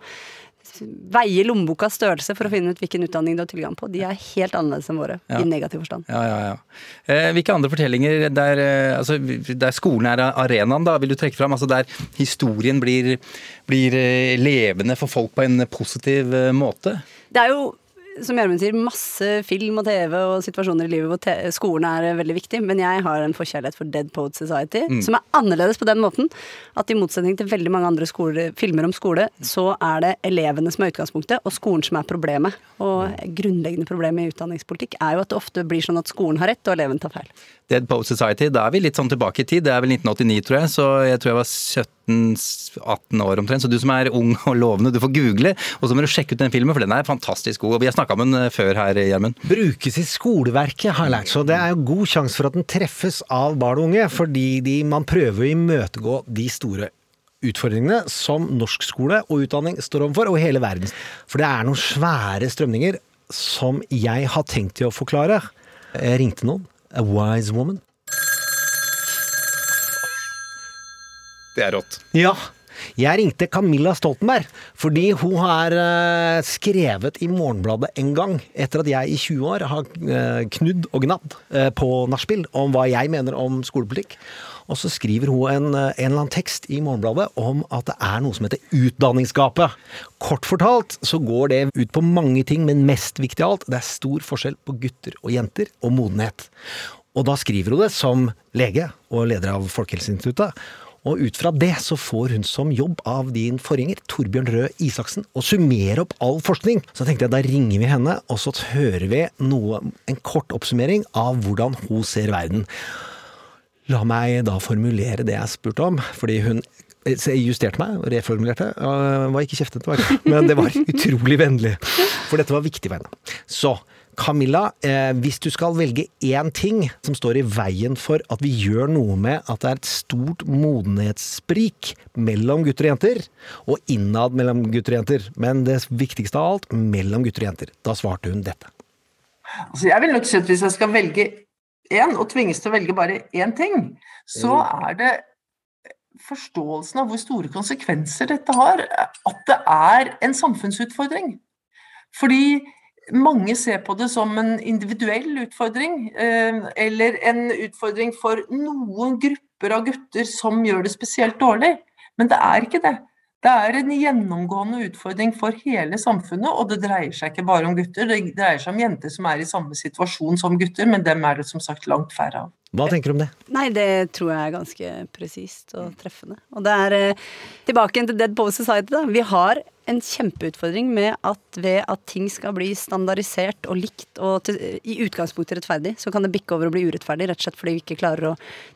veie lommebokas størrelse for å finne ut hvilken utdanning du har tilgang på, de er helt annerledes enn våre, Ja. i negativ forstand. Ja, ja, ja. Eh, hvilke andre fortellinger der, eh, altså, der skolen er arenaen, da, vil du trekke fram? Altså der historien blir, blir eh, levende for folk på en positiv eh, måte? Det er jo, som Gjermund sier, masse film og TV og situasjoner i livet hvor skolen er eh, veldig viktig, men jeg har en forkjærlighet for Dead Poet Society, Mm. som er annerledes på den måten at i motsetning til veldig mange andre skoler, filmer om skole, så er det elevene som er utgangspunktet, og skolen som er problemet. Og grunnleggende problemet i utdanningspolitikk er jo at det ofte blir sånn at skolen har rett, og eleven tar feil. Dead Poet Society, da er vi litt sånn tilbake i tid. Det er vel 1989, tror jeg, så jeg tror jeg var 17-18 år omtrent. Så du som er ung og lovende, du får google, og så må du sjekke ut den filmen, for den er fantastisk god. Og vi har snakka om den eh, før her, Gjermund. Brukes i skoleverket, har jeg lært, så det er jo god sjanse for at den treffes av barn og unge, fordi de, man prøver å imøtegå de store utfordringene som norsk skole og utdanning står overfor, og hele verden. For det er noen svære strømninger som jeg har tenkt til å forklare. Jeg ringte noen. A wise woman. Det er rått. Ja. Jeg ringte Camilla Stoltenberg fordi hun har eh, skrevet i Morgenbladet en gang, etter at jeg i 20 år har eh, knudd og gnadd eh, på nachspiel om hva jeg mener om skolepolitikk. Og så skriver hun en, en eller annen tekst i Morgenbladet om at det er noe som heter utdanningsgapet. Kort fortalt så går det ut på mange ting, men mest viktig av alt, det er stor forskjell på gutter og jenter og modenhet. Og da skriver hun det som lege og leder av Folkehelseinstituttet. Og ut fra det så får hun som jobb av din forgjenger, Torbjørn Røe Isaksen, å summere opp all forskning. Så tenkte jeg da ringer vi henne, og så hører vi noe, en kort oppsummering av hvordan hun ser verden. La meg da formulere det jeg spurte om, fordi hun justerte meg, og reformulerte. øh, Var ikke kjeftete. Men det var utrolig vennlig. For dette var viktig for henne. Så Camilla, eh, hvis du skal velge én ting som står i veien for at vi gjør noe med at det er et stort modenhetssprik mellom gutter og jenter, og innad mellom gutter og jenter, men det viktigste av alt, mellom gutter og jenter, da svarte hun dette. Altså, jeg vil nok si at hvis jeg skal velge én, og tvinges til å velge bare én ting, så er det forståelsen av hvor store konsekvenser dette har, at det er en samfunnsutfordring. Fordi mange ser på det som en individuell utfordring, eh, eller en utfordring for noen grupper av gutter som gjør det spesielt dårlig. Men det er ikke det. Det er en gjennomgående utfordring for hele samfunnet, og det dreier seg ikke bare om gutter. Det dreier seg om jenter som er i samme situasjon som gutter, men dem er det som sagt langt færre av. Hva tenker du om det? Nei, det tror jeg er ganske presist og treffende. Og det er eh, tilbake til Dead Poet Society, da. Vi har en kjempeutfordring med at ved at ting skal bli standardisert og likt og til, i utgangspunktet rettferdig, så kan det bikke over og bli urettferdig, rett og slett fordi vi ikke klarer å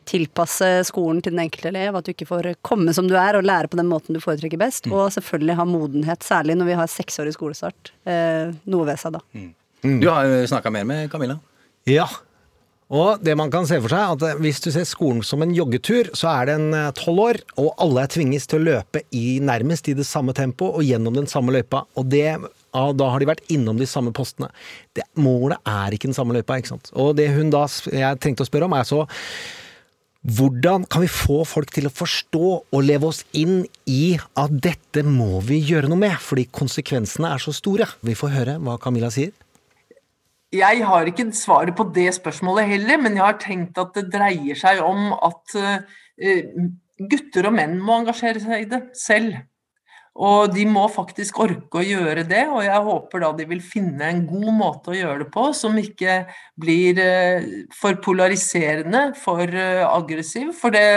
tilpasse skolen til den enkelte elev, at du ikke får komme som du er og lære på den måten du foretrekker best, og selvfølgelig ha modenhet, særlig når vi har seksårig skolestart. Eh, noe ved seg da. Du har snakka mer med Camilla. Ja. Og det man kan se for seg, at hvis du ser skolen som en joggetur, så er den tolv år, og alle er tvinges til å løpe i nærmest i det samme tempo og gjennom den samme løypa. Og det, da har de vært innom de samme postene. Det, målet er ikke den samme løypa, ikke sant. Og det hun da jeg trengte å spørre om, er så hvordan kan vi få folk til å forstå og leve oss inn i at dette må vi gjøre noe med, fordi konsekvensene er så store? Vi får høre hva Camilla sier. Jeg har ikke svaret på det spørsmålet heller, men jeg har tenkt at det dreier seg om at uh, gutter og menn må engasjere seg i det selv. Og de må faktisk orke å gjøre det, og jeg håper da de vil finne en god måte å gjøre det på, som ikke blir uh, for polariserende, for uh, aggressiv, for det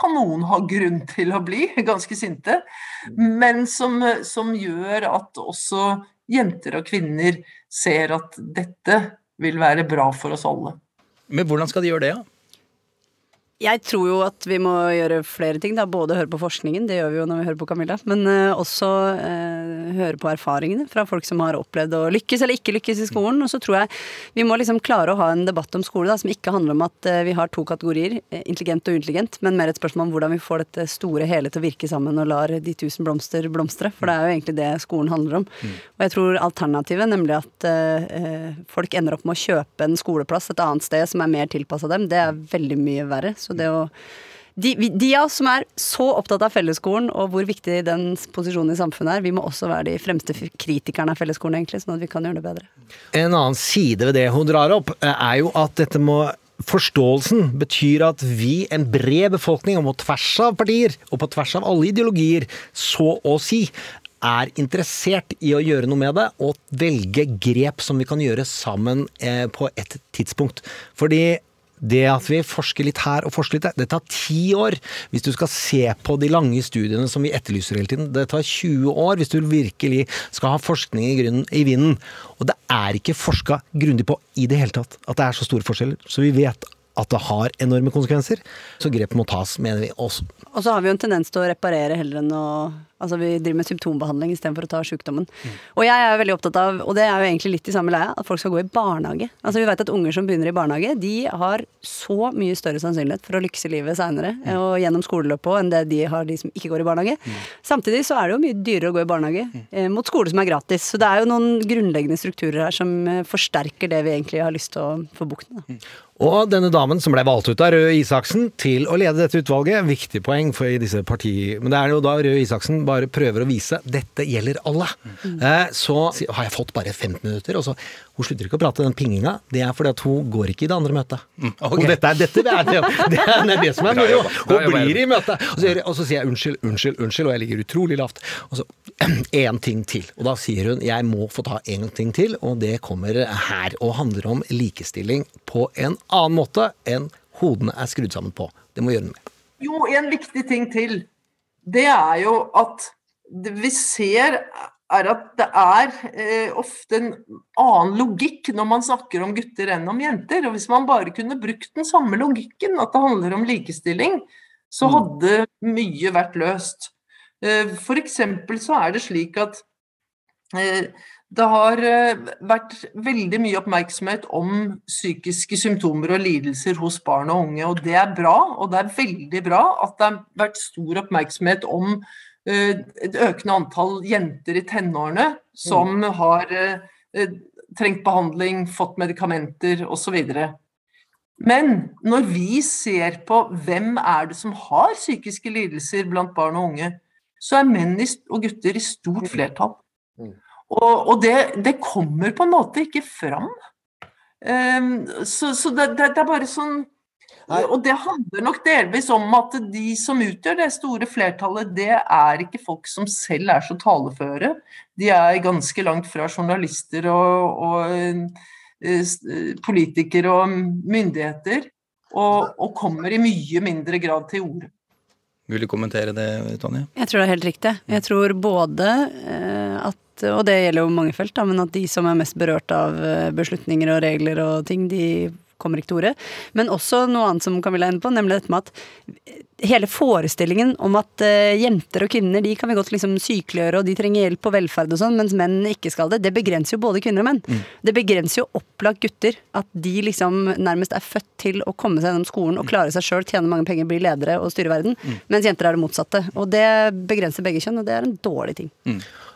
kan noen ha grunn til å bli, ganske sinte, men som, som gjør at også jenter og kvinner ser at dette vil være bra for oss alle. Men hvordan skal de gjøre det, da? Jeg tror jo at vi må gjøre flere ting. da, Både høre på forskningen, det gjør vi jo når vi hører på Camilla, men uh, også uh, høre på erfaringene fra folk som har opplevd å lykkes eller ikke lykkes i skolen. Og så tror jeg vi må liksom klare å ha en debatt om skole da, som ikke handler om at uh, vi har to kategorier, intelligent og uintelligent, men mer et spørsmål om hvordan vi får dette store hele til å virke sammen og lar de tusen blomster blomstre. For det er jo egentlig det skolen handler om. Mm. Og jeg tror alternativet, nemlig at folk ender opp med å kjøpe en skoleplass et annet sted som er mer tilpassa dem, det er veldig mye verre. Så det å de, de av oss som er så opptatt av fellesskolen og hvor viktig den posisjonen i samfunnet er, vi må også være de fremste kritikerne av fellesskolen, egentlig, sånn at vi kan gjøre det bedre. En annen side ved det hun drar opp, eh, er jo at dette må Forståelsen betyr at vi, en bred befolkning, og på tvers av partier, og på tvers av alle ideologier, så å si, er interessert i å gjøre noe med det, og velge grep som vi kan gjøre sammen eh, på et tidspunkt. Fordi det at vi forsker litt her og forsker litt der, det tar ti år. Hvis du skal se på de lange studiene som vi etterlyser hele tiden, det tar 20 år hvis du virkelig skal ha forskning i, grunnen, i vinden. Og det er ikke forska grundig på i det hele tatt at det er så store forskjeller. Så vi vet at det har enorme konsekvenser. Så grep må tas, mener vi også. Og så har vi jo en tendens til å reparere heller enn å Altså vi driver med symptombehandling istedenfor å ta sykdommen. Og jeg er veldig opptatt av, og det er jo egentlig litt i samme leia, at folk skal gå i barnehage. Altså vi vet at unger som begynner i barnehage, de har så mye større sannsynlighet for å lykkes i livet seinere og gjennom skoleløpet òg, enn det de har de som ikke går i barnehage. Samtidig så er det jo mye dyrere å gå i barnehage eh, mot skole som er gratis. Så det er jo noen grunnleggende strukturer her som eh, forsterker det vi egentlig har lyst til å få bukt med. Og denne damen som ble valgt ut av Røe Isaksen til å lede dette utvalget, viktig poeng for i disse parti... Men det er jo da Røe Isaksen bare prøver å vise dette gjelder alle. Eh, så har jeg fått bare 15 minutter, og så Hun slutter ikke å prate, den pinginga. Det er fordi at hun går ikke i det andre møtet. ok. Og dette er, dette er det, det, er, det er det som er moro. Hun blir i møtet. Og så, jeg- og så sier jeg unnskyld, unnskyld, unnskyld, og jeg ligger utrolig lavt. Og så én ting til. Og da sier hun jeg må få ta en ting til, og det kommer her. Og handler om likestilling på en annen måte enn hodene er skrudd sammen på. Det må gjøre noe med. Jo, en viktig ting til. Det er jo at vi ser er at det er eh, ofte en annen logikk når man snakker om gutter enn om jenter. Og hvis man bare kunne brukt den samme logikken, at det handler om likestilling, så hadde mye vært løst. Eh, eksempel så er det slik at eh, det har eh, vært veldig mye oppmerksomhet om psykiske symptomer og lidelser hos barn og unge, og det er bra. Og det er veldig bra at det har vært stor oppmerksomhet om et økende antall jenter i tenårene som har eh, eh, trengt behandling, fått medikamenter osv. Men når vi ser på hvem er det som har psykiske lidelser blant barn og unge, så er menn og gutter i stort flertall. Og, og det, det kommer på en måte ikke fram. Um, så så det, det, det er bare sånn Og det handler nok delvis om at de som utgjør det store flertallet, det er ikke folk som selv er så taleføre. De er ganske langt fra journalister og, og eh, politikere og myndigheter. Og, og kommer i mye mindre grad til orde. Vil du kommentere det, Tonje? Jeg tror det er helt riktig. Jeg tror både eh, at og det gjelder jo mange felt, da, men at de som er mest berørt av eh, beslutninger og regler og ting, de kommer ikke til orde. Men også noe annet som Camilla er inne på, nemlig dette med at hele forestillingen om at eh, jenter og kvinner de kan vi godt liksom sykeliggjøre, og de trenger hjelp på velferd og sånn, mens menn ikke skal det, det begrenser jo både kvinner og menn. Det begrenser jo opplagt gutter. At de liksom nærmest er født til å komme seg gjennom skolen og klare seg sjøl, tjene mange penger, bli ledere og styre verden. Mens jenter er det motsatte. Og det begrenser begge kjønn, og det er en dårlig ting.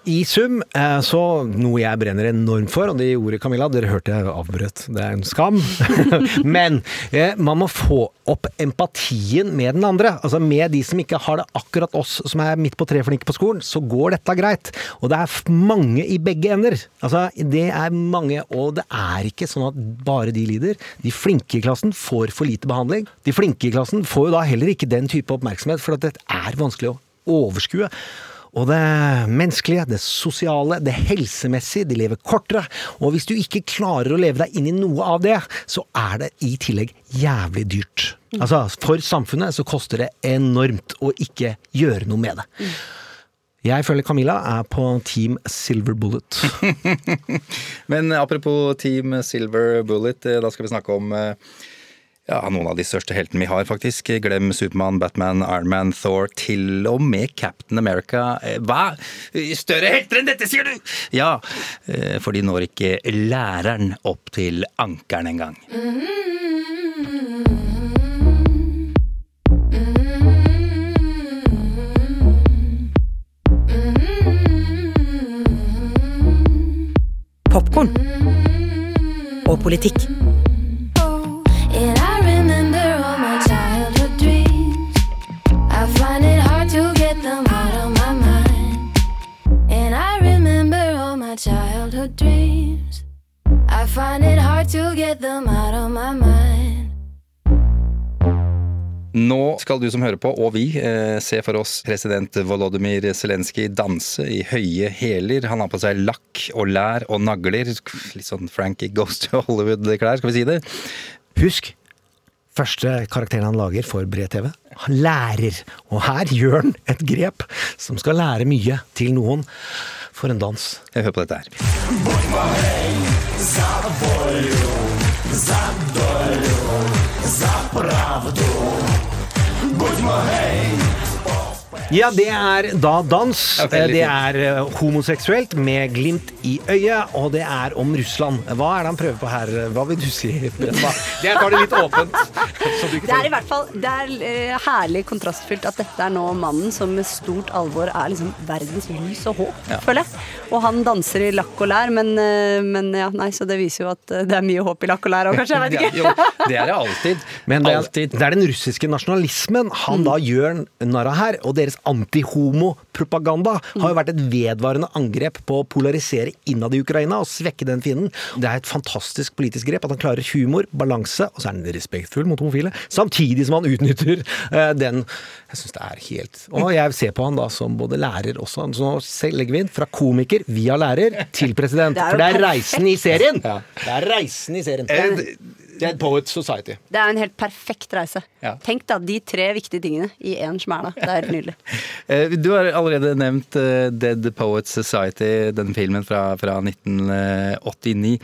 I sum, eh, så noe jeg brenner enormt for, og det gjorde Camilla, dere hørte jeg avbrøt, det er en skam. Men eh, man må få opp empatien med den andre. Altså med de som ikke har det akkurat oss som er midt på treet flinke på skolen, så går dette greit. Og det er mange i begge ender. Altså det er mange, og det er ikke sånn at bare de lider. De flinke i klassen får for lite behandling. De flinke i klassen får jo da heller ikke den type oppmerksomhet, for at dette er vanskelig å overskue. Og det menneskelige, det sosiale, det helsemessige, de lever kortere. Og hvis du ikke klarer å leve deg inn i noe av det, så er det i tillegg jævlig dyrt. Altså, for samfunnet så koster det enormt å ikke gjøre noe med det. Jeg føler Camilla er på Team Silver Bullet. Men apropos Team Silver Bullet, eh, da skal vi snakke om eh, ja, noen av de største heltene vi har, faktisk. Glem Supermann, Batman, Ironman, Thor, til og med Captain America. Eh, Hva? Større helter enn dette, sier du?! Ja, eh, for de når ikke læreren opp til ankeren engang. Popkorn og politikk. I find it hard to get them out of my mind. Nå skal du som hører på, og vi, eh, se for oss president Volodymyr Zelenskyj danse i høye hæler. Han har på seg lakk og lær og nagler. Litt sånn Frankie Goes to Hollywood-klær, skal vi si det. Husk, første karakteren han lager for Bre-TV, han lærer. Og her gjør han et grep som skal lære mye til noen. For en dans. Jeg hører på dette her. Ja, det er da dans. Det er eh, homoseksuelt med glimt i øyet, og det er om Russland. Hva er det han prøver på her? Hva vil du si? Hva? Det tar det litt åpent. Det er i hvert fall det er eh, herlig kontrastfylt at dette er nå mannen som med stort alvor er liksom verdens lys og håp, Ja. føler jeg. Og han danser i lakk og lær, men, eh, men ja, nei, så det viser jo at det er mye håp i lakk og lær òg, kanskje. Jeg vet ikke. Ja, jo, det er det alltid. Men det er, alltid. det er den russiske nasjonalismen han da gjør narr av her, og deres antihomopropaganda har jo vært et vedvarende angrep på å polarisere innad i Ukraina og svekke den fienden. Det er et fantastisk politisk grep at han klarer humor, balanse, og så er han respektfull mot homofile, samtidig som han utnytter uh, den Jeg syns det er helt Og jeg ser på han da som både lærer også, så nå legger vi inn fra komiker via lærer til president, Det er for det er reisen i serien! Det er reisen i serien. Dead Poets Society. Det er en helt perfekt reise. Ja. Tenk da de tre viktige tingene i én smæla. Det er helt nydelig. Eh, Du har allerede nevnt eh, Dead Poets Society, den filmen fra, fra 1989.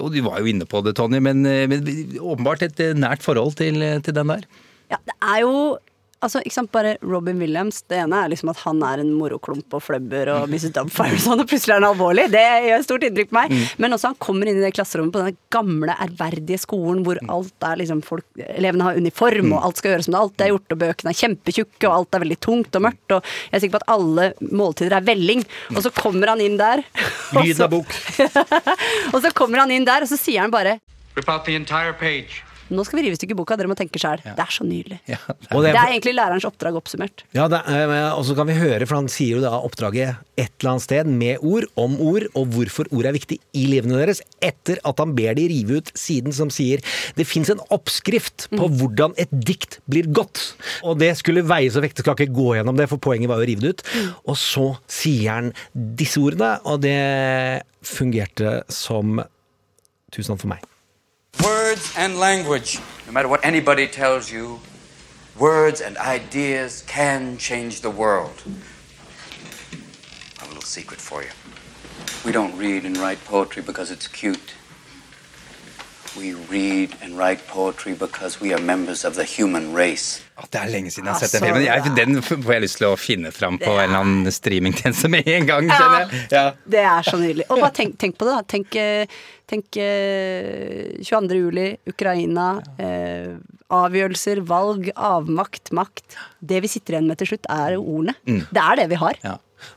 Og du var jo inne på det, Tonje, men, eh, men åpenbart et nært forhold til, til den der. Ja, det er jo Altså, ikke sant, bare Robin Williams Det ene er liksom at han er en moroklump og fløbber og Mrs. Dubfire og sånn, og plutselig er han alvorlig. Det gjør stort inntrykk på meg. Men også han kommer inn i det klasserommet på den gamle, ærverdige skolen hvor alt er liksom folk Elevene har uniform, og alt skal gjøres som det alltid er gjort, og bøkene er kjempetjukke, og alt er veldig tungt og mørkt, og jeg er sikker på at alle måltider er velling. Og så kommer han inn der, så, av bok. og så kommer han inn der, og så sier han bare Rip out the entire page. Nå skal vi rive i stykker boka, dere må tenke sjæl. Det er så nydelig. Ja, Det det er er, egentlig lærerens oppdrag oppsummert. ja, det er, eh, og så kan vi høre, for han sier jo da oppdraget et eller annet sted med ord, om ord, og hvorfor ord er viktig i livene deres, etter at han ber de rive ut siden som sier det fins en oppskrift på hvordan et dikt blir godt. Og det skulle veies og vektes, skal ikke gå gjennom det, for poenget var jo å rive det ut. Og så sier han disse ordene, og det fungerte som Tusen takk for meg. Words and language. No matter what anybody tells you, words and ideas can change the world. I have a little secret for you. We don't read and write poetry because it's cute. We read and write poetry because we are members of the human race. Å, Det er lenge siden jeg har sett den filmen. Jeg, den får jeg lyst til å finne fram på en eller annen streamingtjeneste med en gang. kjenner jeg. Ja. Det er så nydelig. Og bare tenk, tenk på det, da. Tenk, eh, tenk eh, 22. juli, Ukraina. Eh, avgjørelser, valg, avmakt, makt. Det vi sitter igjen med til slutt, er ordene. ordene. Det er det vi har. Ja.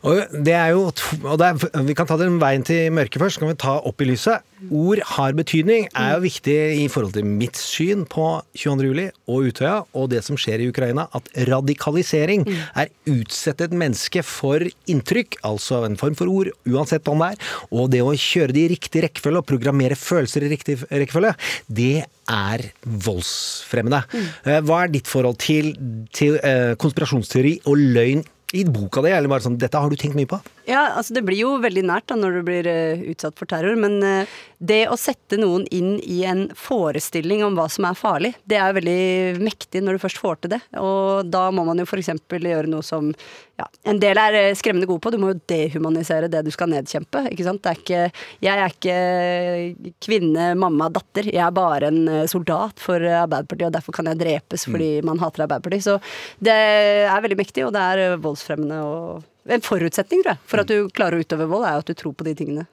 Og det er jo, og det er, Vi kan ta den veien til mørket først, så kan vi ta opp i lyset. Ord har betydning er jo viktig i forhold til mitt syn på 22. juli og Utøya og det som skjer i Ukraina. At radikalisering er utsette et menneske for inntrykk, altså en form for ord, uansett hva det er. Og det å kjøre det i riktig rekkefølge og programmere følelser i riktig rekkefølge, det er voldsfremmende. Eh, Hva er ditt forhold til, til eh, konspirasjonsteori og løgn i boka di, eller bare sånn Dette har du tenkt mye på? Ja, altså Det blir jo veldig nært da når du blir eh, utsatt for terror, men eh, det å sette noen inn i en forestilling om hva som er farlig, det er veldig mektig når du først får til det. Og da må man jo f.eks. gjøre noe som ja, en del er eh, skremmende gode på. Du må jo dehumanisere det du skal nedkjempe. ikke sant? Det er ikke, jeg er ikke kvinne, mamma, datter. Jeg er bare en soldat for Arbeiderpartiet, og derfor kan jeg drepes fordi man hater Arbeiderpartiet. Så det er veldig mektig, og det er voldsfremmende og en forutsetning tror jeg, for at du klarer å utøve vold, er at du tror på de tingene.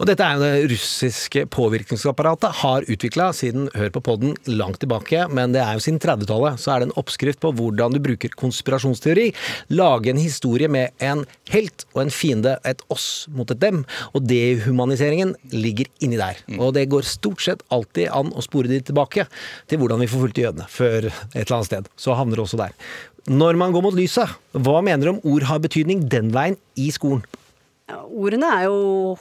Og dette er jo det russiske påvirkningsapparatet har utvikla siden Hør på podden langt tilbake, men det er jo siden 30-tallet. Så er det en oppskrift på hvordan du bruker konspirasjonsteori. Lage en historie med en helt og en fiende, et oss mot et dem. Og dehumaniseringen ligger inni der. Og det går stort sett alltid an å spore de tilbake til hvordan vi forfulgte jødene før et eller annet sted. Så havner det også der. Når man går mot lyset, hva mener du om ord har betydning den veien i skolen? Ja, ordene er jo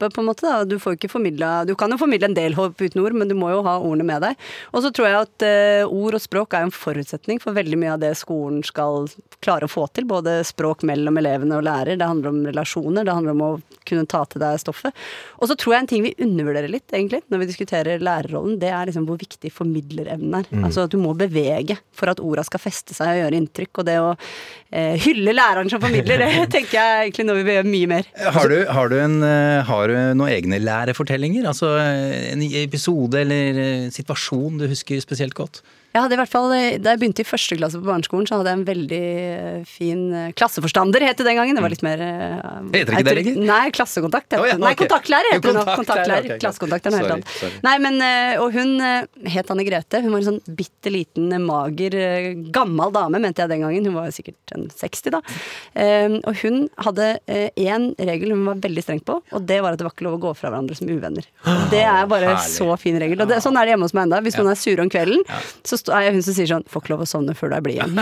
håpet, på en måte. Da. Du får ikke formidla Du kan jo formidle en del håp uten ord, men du må jo ha ordene med deg. Og så tror jeg at uh, ord og språk er en forutsetning for veldig mye av det skolen skal klare å få til. Både språk mellom elevene og lærer, det handler om relasjoner, det handler om å kunne ta til deg stoffet. Og så tror jeg en ting vi undervurderer litt, egentlig, når vi diskuterer lærerrollen, det er liksom hvor viktig formidlerevnen er. Mm. Altså at du må bevege for at orda skal feste seg og gjøre inntrykk. Og det å eh, hylle læreren som formidler, det tenker jeg egentlig nå vi vil gjøre mye mer. Har du, har du, en, eh, du noen egne lærefortellinger? Altså en episode eller eh, situasjon du husker spesielt godt? Jeg hadde i hvert fall, eh, Da jeg begynte i første klasse på barneskolen, så hadde jeg en veldig eh, fin eh, klasseforstander, het det den gangen. Det var litt mer Heter ikke det lenger? Nei, klassekontakt. heter Å, ja. Nei, kontaktlærer heter det nå. Kontaktlærer, Okay. Klassekontakt er noe helt annet. Nei, men, og hun het Anne Grete. Hun var en sånn bitte liten, mager, gammel dame, mente jeg den gangen. Hun var sikkert en 60 da. Eh, Og hun hadde én regel hun var veldig streng på, og det var at det var ikke lov å gå fra hverandre som uvenner. Det er bare Herlig. så fin regel. Og det, sånn er det hjemme hos meg enda. Hvis Ja. man er sure om kvelden, så er jeg hun som sier sånn Får ikke lov å sovne før du er blid igjen.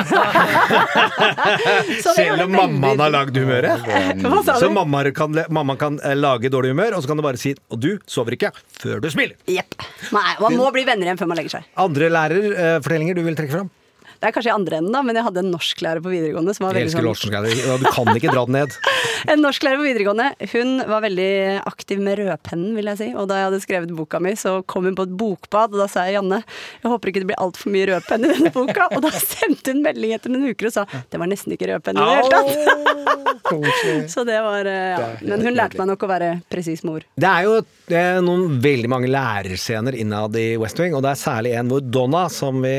Selv om mammaen har lagd humøret? Hva sa Så mamma kan, mamma kan eh, lage dårlig humør, og så kan du bare si Og du sover ikke før du smiler. Jepp. Nei, man må bli venner igjen før man legger seg. Andre lærerfortellinger du vil trekke fram? Det er kanskje i andre enden, da, men jeg hadde en norsklærer på videregående som var veldig sånn norsklærer. Du kan ikke dra den ned. En norsklærer på videregående, hun var veldig aktiv med rødpennen, vil jeg si. Og da jeg hadde skrevet boka mi, så kom hun på et bokbad, og da sa jeg Janne, jeg håper ikke det blir altfor mye rødpenn i denne boka. Og da sendte hun melding etter noen uker og sa det var nesten ikke rødpenn i det hele tatt. Så det var eh, ja. Men hun lærte meg nok å være presis mor. Det er jo eh, noen veldig mange lærerscener innad i West Wing, og det er særlig en hvor Donna, som vi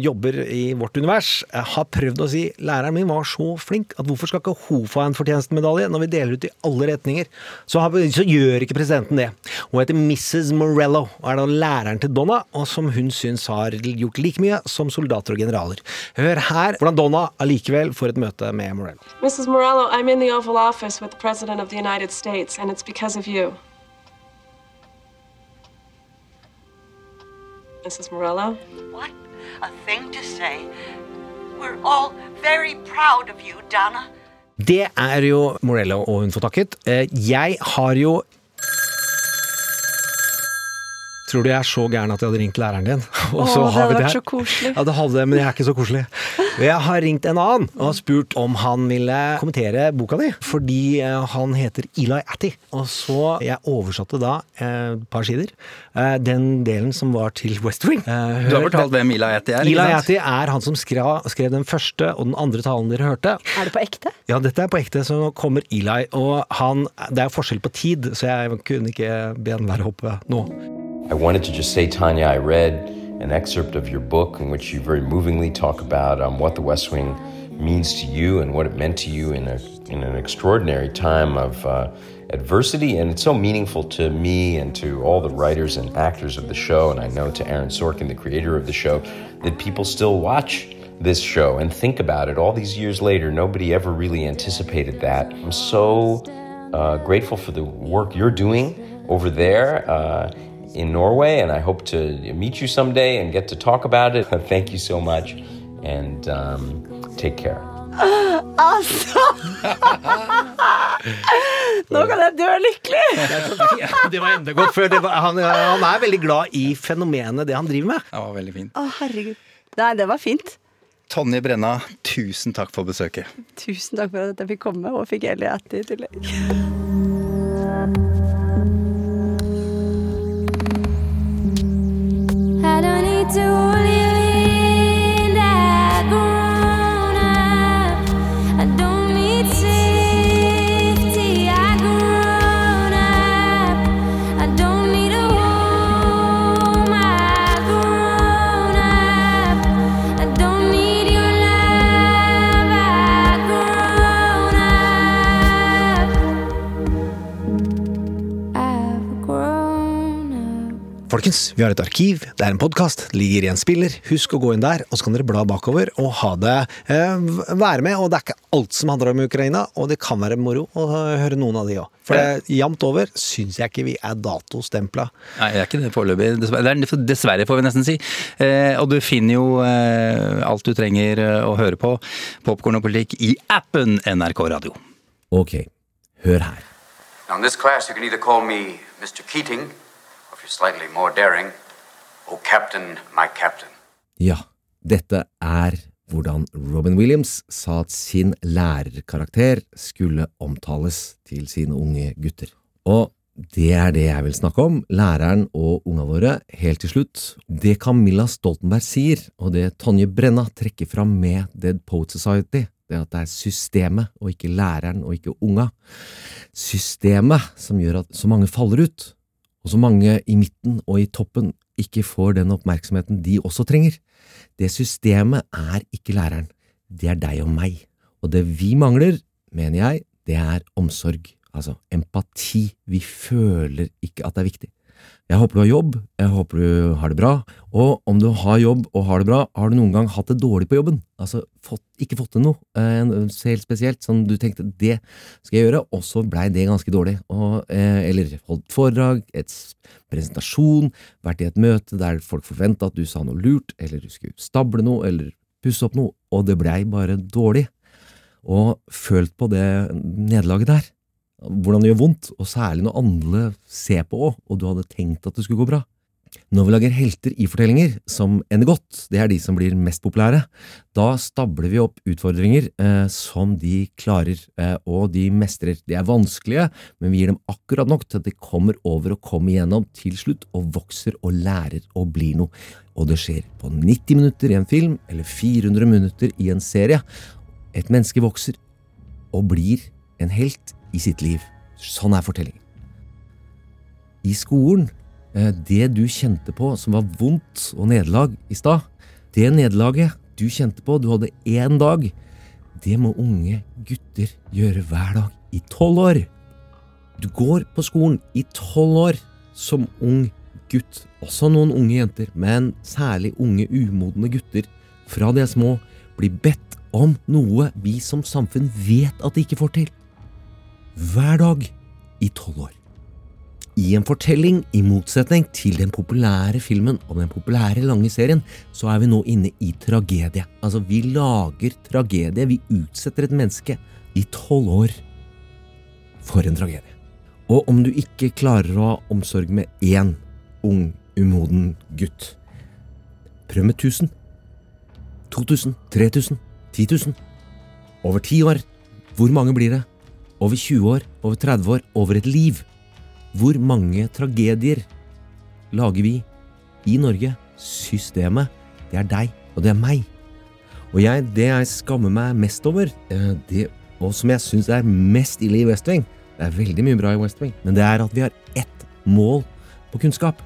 jobber i vårt univers, Jeg har prøvd å si læreren min var så flink at hvorfor skal ikke hun få en fortjenestemedalje når vi deler ut i alle retninger? Så, har, så gjør ikke presidenten det. Hun heter Mrs. Morello og er da læreren til Donna, og som hun syns har gjort like mye som soldater og generaler. Hør her hvordan Donna allikevel får et møte med Morello. Mrs. Morello, I'm in the Oval Office with the President of the United States, and it's because of you. Mrs. Morello? What a thing to say. We're all very proud of you, Donna. Det er jo Morello og hun får takket. Eh, Jeg har jo Tror du jeg er så gæren at jeg hadde ringt læreren din? Og så Åh, det har vi hadde vært her. så koselig. Ja, det hadde men jeg er ikke så koselig. Jeg har ringt en annen og spurt om han ville kommentere boka di, fordi eh, han heter Eli Atty. Og så Jeg oversatte da eh, et par sider. eh, Den delen som var til West Wing. Eh, Du har fortalt hvem Eli Atty er, Eli Atti er han som skrev, skrev den første og den andre talen dere hørte. Er det på ekte? Ja, dette er på ekte, så nå kommer Eli, og han Det er forskjell på tid, så jeg kunne ikke be han være oppe nå. I wanted to just say, Tanya, I read an excerpt of your book in which you very movingly talk about um, what the West Wing means to you and what it meant to you in, a, in an extraordinary time of uh, adversity. And it's so meaningful to me and to all the writers and actors of the show, and I know to Aaron Sorkin, the creator of the show, that people still watch this show and think about it all these years later. Nobody ever really anticipated that. I'm so uh, grateful for the work you're doing over there uh, in Norway, and I hope to meet you someday and get to talk about it. Thank you so much, and um, take care. Altså! Nå kan jeg dø lykkelig! Det var enda godt før. Det var, han, han er veldig glad i fenomenet, det han driver med. Det var veldig fint. Å, herregud. Nei, det var fint. Tonje Brenna, tusen takk for besøket. Tusen takk for at jeg fikk komme, og fikk Eli i tillegg. Don't need Folkens, vi har et arkiv, det er en podkast, ligger i en spiller. Husk å gå inn der, og så kan dere bla bakover og ha det eh, være med. Og det er ikke alt som handler om Ukraina, og det kan være moro å høre noen av de òg. For det, jevnt over syns jeg ikke vi er datostempla. Nei, det er ikke det foreløpig. Dessverre, er dessverre, får vi nesten si. Eh, og du finner jo eh, alt du trenger eh, å høre på, Popkorn og politikk, i appen NRK Radio. Ok, hør her. Now, in this class, you can either call me Mr. Keating, slightly more daring, Oh, Captain, my Captain. Ja, dette er hvordan Robin Williams sa at sin lærerkarakter skulle omtales til sine unge gutter. Og det er det jeg vil snakke om, læreren og unga våre, helt til slutt. Det Camilla Stoltenberg sier, og det Tonje Brenna trekker fram med Dead Poet Society, det at det er systemet og ikke læreren og ikke unga. Systemet som gjør at så mange faller ut, og så mange i midten og i toppen ikke får den oppmerksomheten de også trenger. Det systemet er ikke læreren, det er deg og meg. Og det vi mangler, mener jeg, det er omsorg, altså empati. Vi føler ikke at det er viktig. Jeg håper du har jobb, jeg håper du har det bra, og om du har jobb og har det bra, har du noen gang hatt det dårlig på jobben? Altså fått, ikke fått til noe, eh, helt spesielt, sånn du tenkte det skal jeg gjøre, og så blei det ganske dårlig, og, eh, eller holdt foredrag, et presentasjon, vært i et møte der folk forventa at du sa noe lurt, eller du skulle stable noe, eller pusse opp noe, og det blei bare dårlig, og følt på det nederlaget der hvordan det gjør vondt, og særlig når andre ser på òg, og du hadde tenkt at det skulle gå bra. Når vi lager helter i fortellinger som ender godt, det er de som blir mest populære, da stabler vi opp utfordringer eh, som de klarer, eh, og de mestrer. De er vanskelige, men vi gir dem akkurat nok til at de kommer over og kommer igjennom til slutt, og vokser og lærer og blir noe. Og det skjer på 90 minutter i en film, eller 400 minutter i en serie. Et menneske vokser og blir en helt i sitt liv. Sånn er fortellingen. I skolen, det du kjente på som var vondt og nederlag i stad, det nederlaget du kjente på, du hadde én dag, det må unge gutter gjøre hver dag i tolv år. Du går på skolen i tolv år som ung gutt. Også noen unge jenter, men særlig unge umodne gutter fra de er små, blir bedt om noe vi som samfunn vet at de ikke får til hver dag i tolv år. I en fortelling, i motsetning til den populære filmen og den populære lange serien, så er vi nå inne i tragedie. Altså, vi lager tragedie. Vi utsetter et menneske i tolv år for en tragedie. Og om du ikke klarer å ha omsorg med én ung, umoden gutt, prøv med 1000. 2000, 3000, 10 000. Over ti år. Hvor mange blir det? Over 20 år, over 30 år, over et liv. Hvor mange tragedier lager vi i Norge? Systemet, det er deg, og det er meg. Og jeg, det jeg skammer meg mest over, eh, det, og som jeg syns er mest ille i West Wing Det er veldig mye bra i West Wing, men det er at vi har ett mål på kunnskap.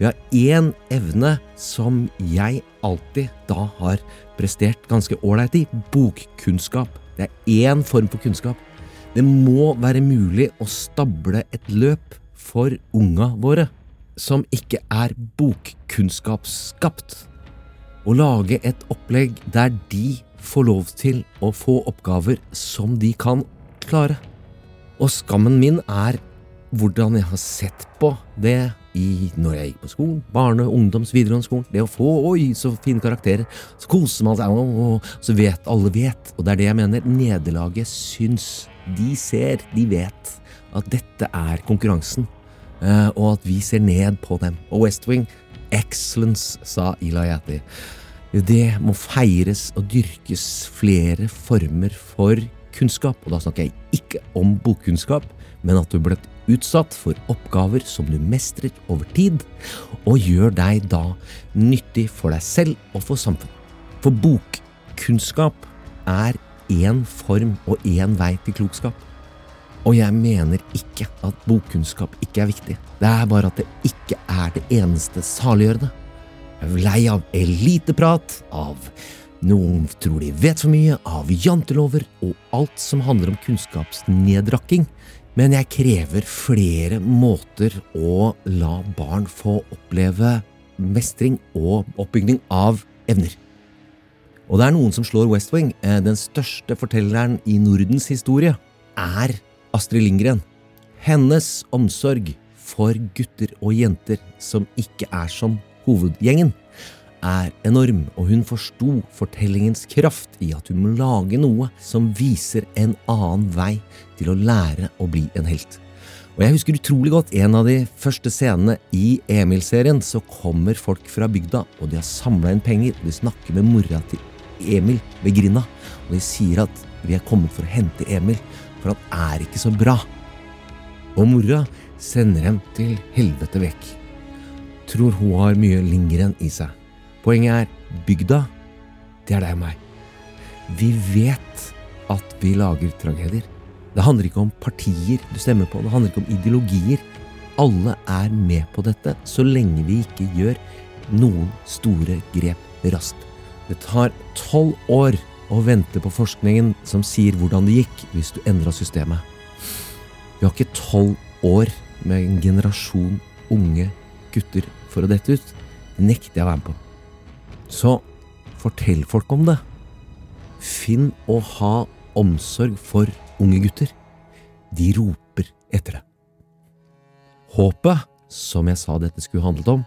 Vi har én evne som jeg alltid da har prestert ganske ålreit i. Bokkunnskap. Det er én form for kunnskap. Det må være mulig å stable et løp for unga våre som ikke er bokkunnskapsskapt. Å lage et opplegg der de får lov til å få oppgaver som de kan klare. Og skammen min er hvordan jeg har sett på det i, når jeg gikk på skolen. Barne-, ungdoms-, videregående skolen. Det å få oi, så fine karakterer. Så koser man seg, og så vet alle vet. Og det er det jeg mener. Nederlaget syns. De ser, de vet at dette er konkurransen, eh, og at vi ser ned på dem. Og West Wing, excellence, sa Ilayati. Det må feires og dyrkes flere former for kunnskap, og da snakker jeg ikke om bokkunnskap, men at du ble utsatt for oppgaver som du mestrer over tid, og gjør deg da nyttig for deg selv og for samfunnet. For bokkunnskap er én form og én vei til klokskap. Og jeg mener ikke at bokkunnskap ikke er viktig. Det er bare at det ikke er det eneste saliggjørende. Jeg er lei av eliteprat, av noen tror de vet for mye, av jantelover og alt som handler om kunnskapsnedrakking. Men jeg krever flere måter å la barn få oppleve mestring og oppbygning av evner. Og det er noen som slår West Wing. Eh, den største fortelleren i Nordens historie er Astrid Lindgren. Hennes omsorg for gutter og jenter som ikke er som hovedgjengen, er enorm, og hun forsto fortellingens kraft i at hun må lage noe som viser en annen vei til å lære å bli en helt. Og jeg husker utrolig godt en av de første scenene i Emil-serien. Så kommer folk fra bygda, og de har samla inn penger. Og de snakker med mora til Emil ved grinda. Og de sier at vi er kommet for å hente Emil, for han er ikke så bra. Og mora sender dem til helvete vekk. Tror hun har mye Lindgren i seg. Poenget er bygda, det er deg og meg. Vi vet at vi lager tragedier. Det handler ikke om partier du stemmer på, det handler ikke om ideologier. Alle er med på dette, så lenge vi ikke gjør noen store grep raskt. Det tar tolv år å vente på forskningen som sier hvordan det gikk hvis du endra systemet. Vi har ikke tolv år med en generasjon unge gutter for å dette ut. Det nekter jeg å være med på. Så fortell folk om det. Finn å ha omsorg for unge gutter. De roper etter det. Håpet, som jeg sa dette skulle handlet om,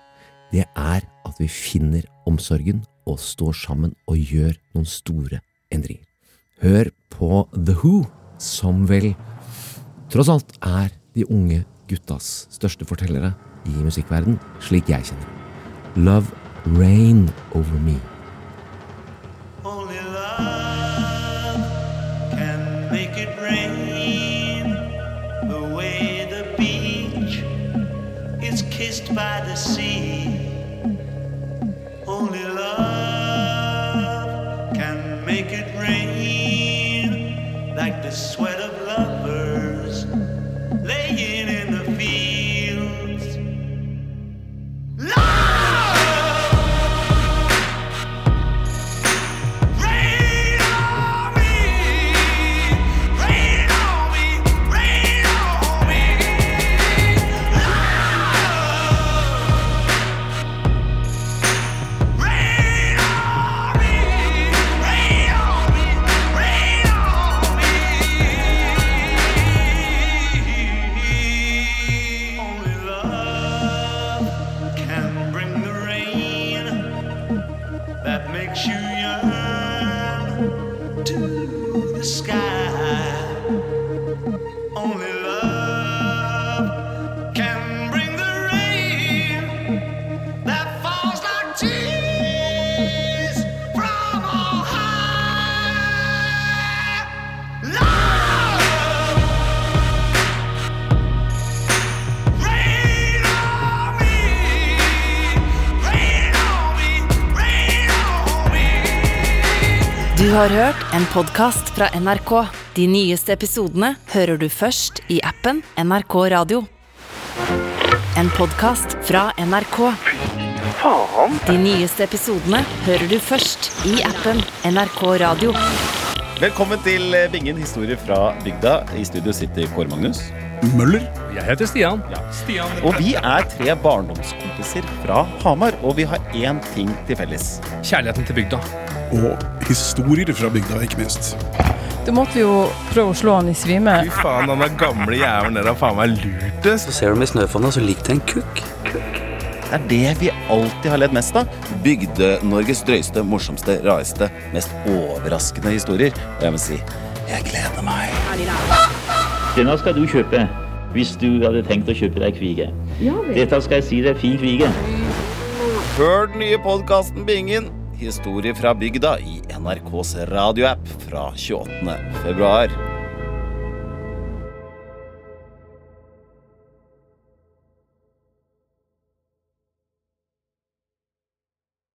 det er at vi finner omsorgen og står sammen og gjør noen store endringer. Hør på The Who, som vel tross alt er de unge guttas største fortellere i musikkverden, slik jeg kjenner. Love Rain Over Me. can make it rain the way the beach is kissed by the sea. Sweat har hørt en podkast fra NRK. De nyeste episodene hører du først i appen NRK Radio. En podkast fra NRK. Faen! De nyeste episodene hører du først i appen NRK Radio. Velkommen til Bingen historie fra bygda. I studio sitter Kåre Magnus. Møller. Jeg heter Stian. Stian. Og vi er tre barndomskompiser fra Hamar, og vi har én ting til felles. Kjærligheten til bygda. Og historier fra bygda, ikke minst. Du måtte jo prøve å slå han i svime. Fy faen, han er gamle jævelen der har faen meg lurt det. Så ser du med snøfonna, så likte en kukk. Det er det vi alltid har ledd mest av. Bygde-Norges drøyeste, morsomste, rareste, mest overraskende historier. Og jeg må si, jeg gleder meg. Denne skal du kjøpe hvis du hadde tenkt å kjøpe deg kvige. Dette skal jeg si deg fin kvige. Hør den nye podkasten Bingen. Historie fra bygda i NRKs radioapp fra 28. februar.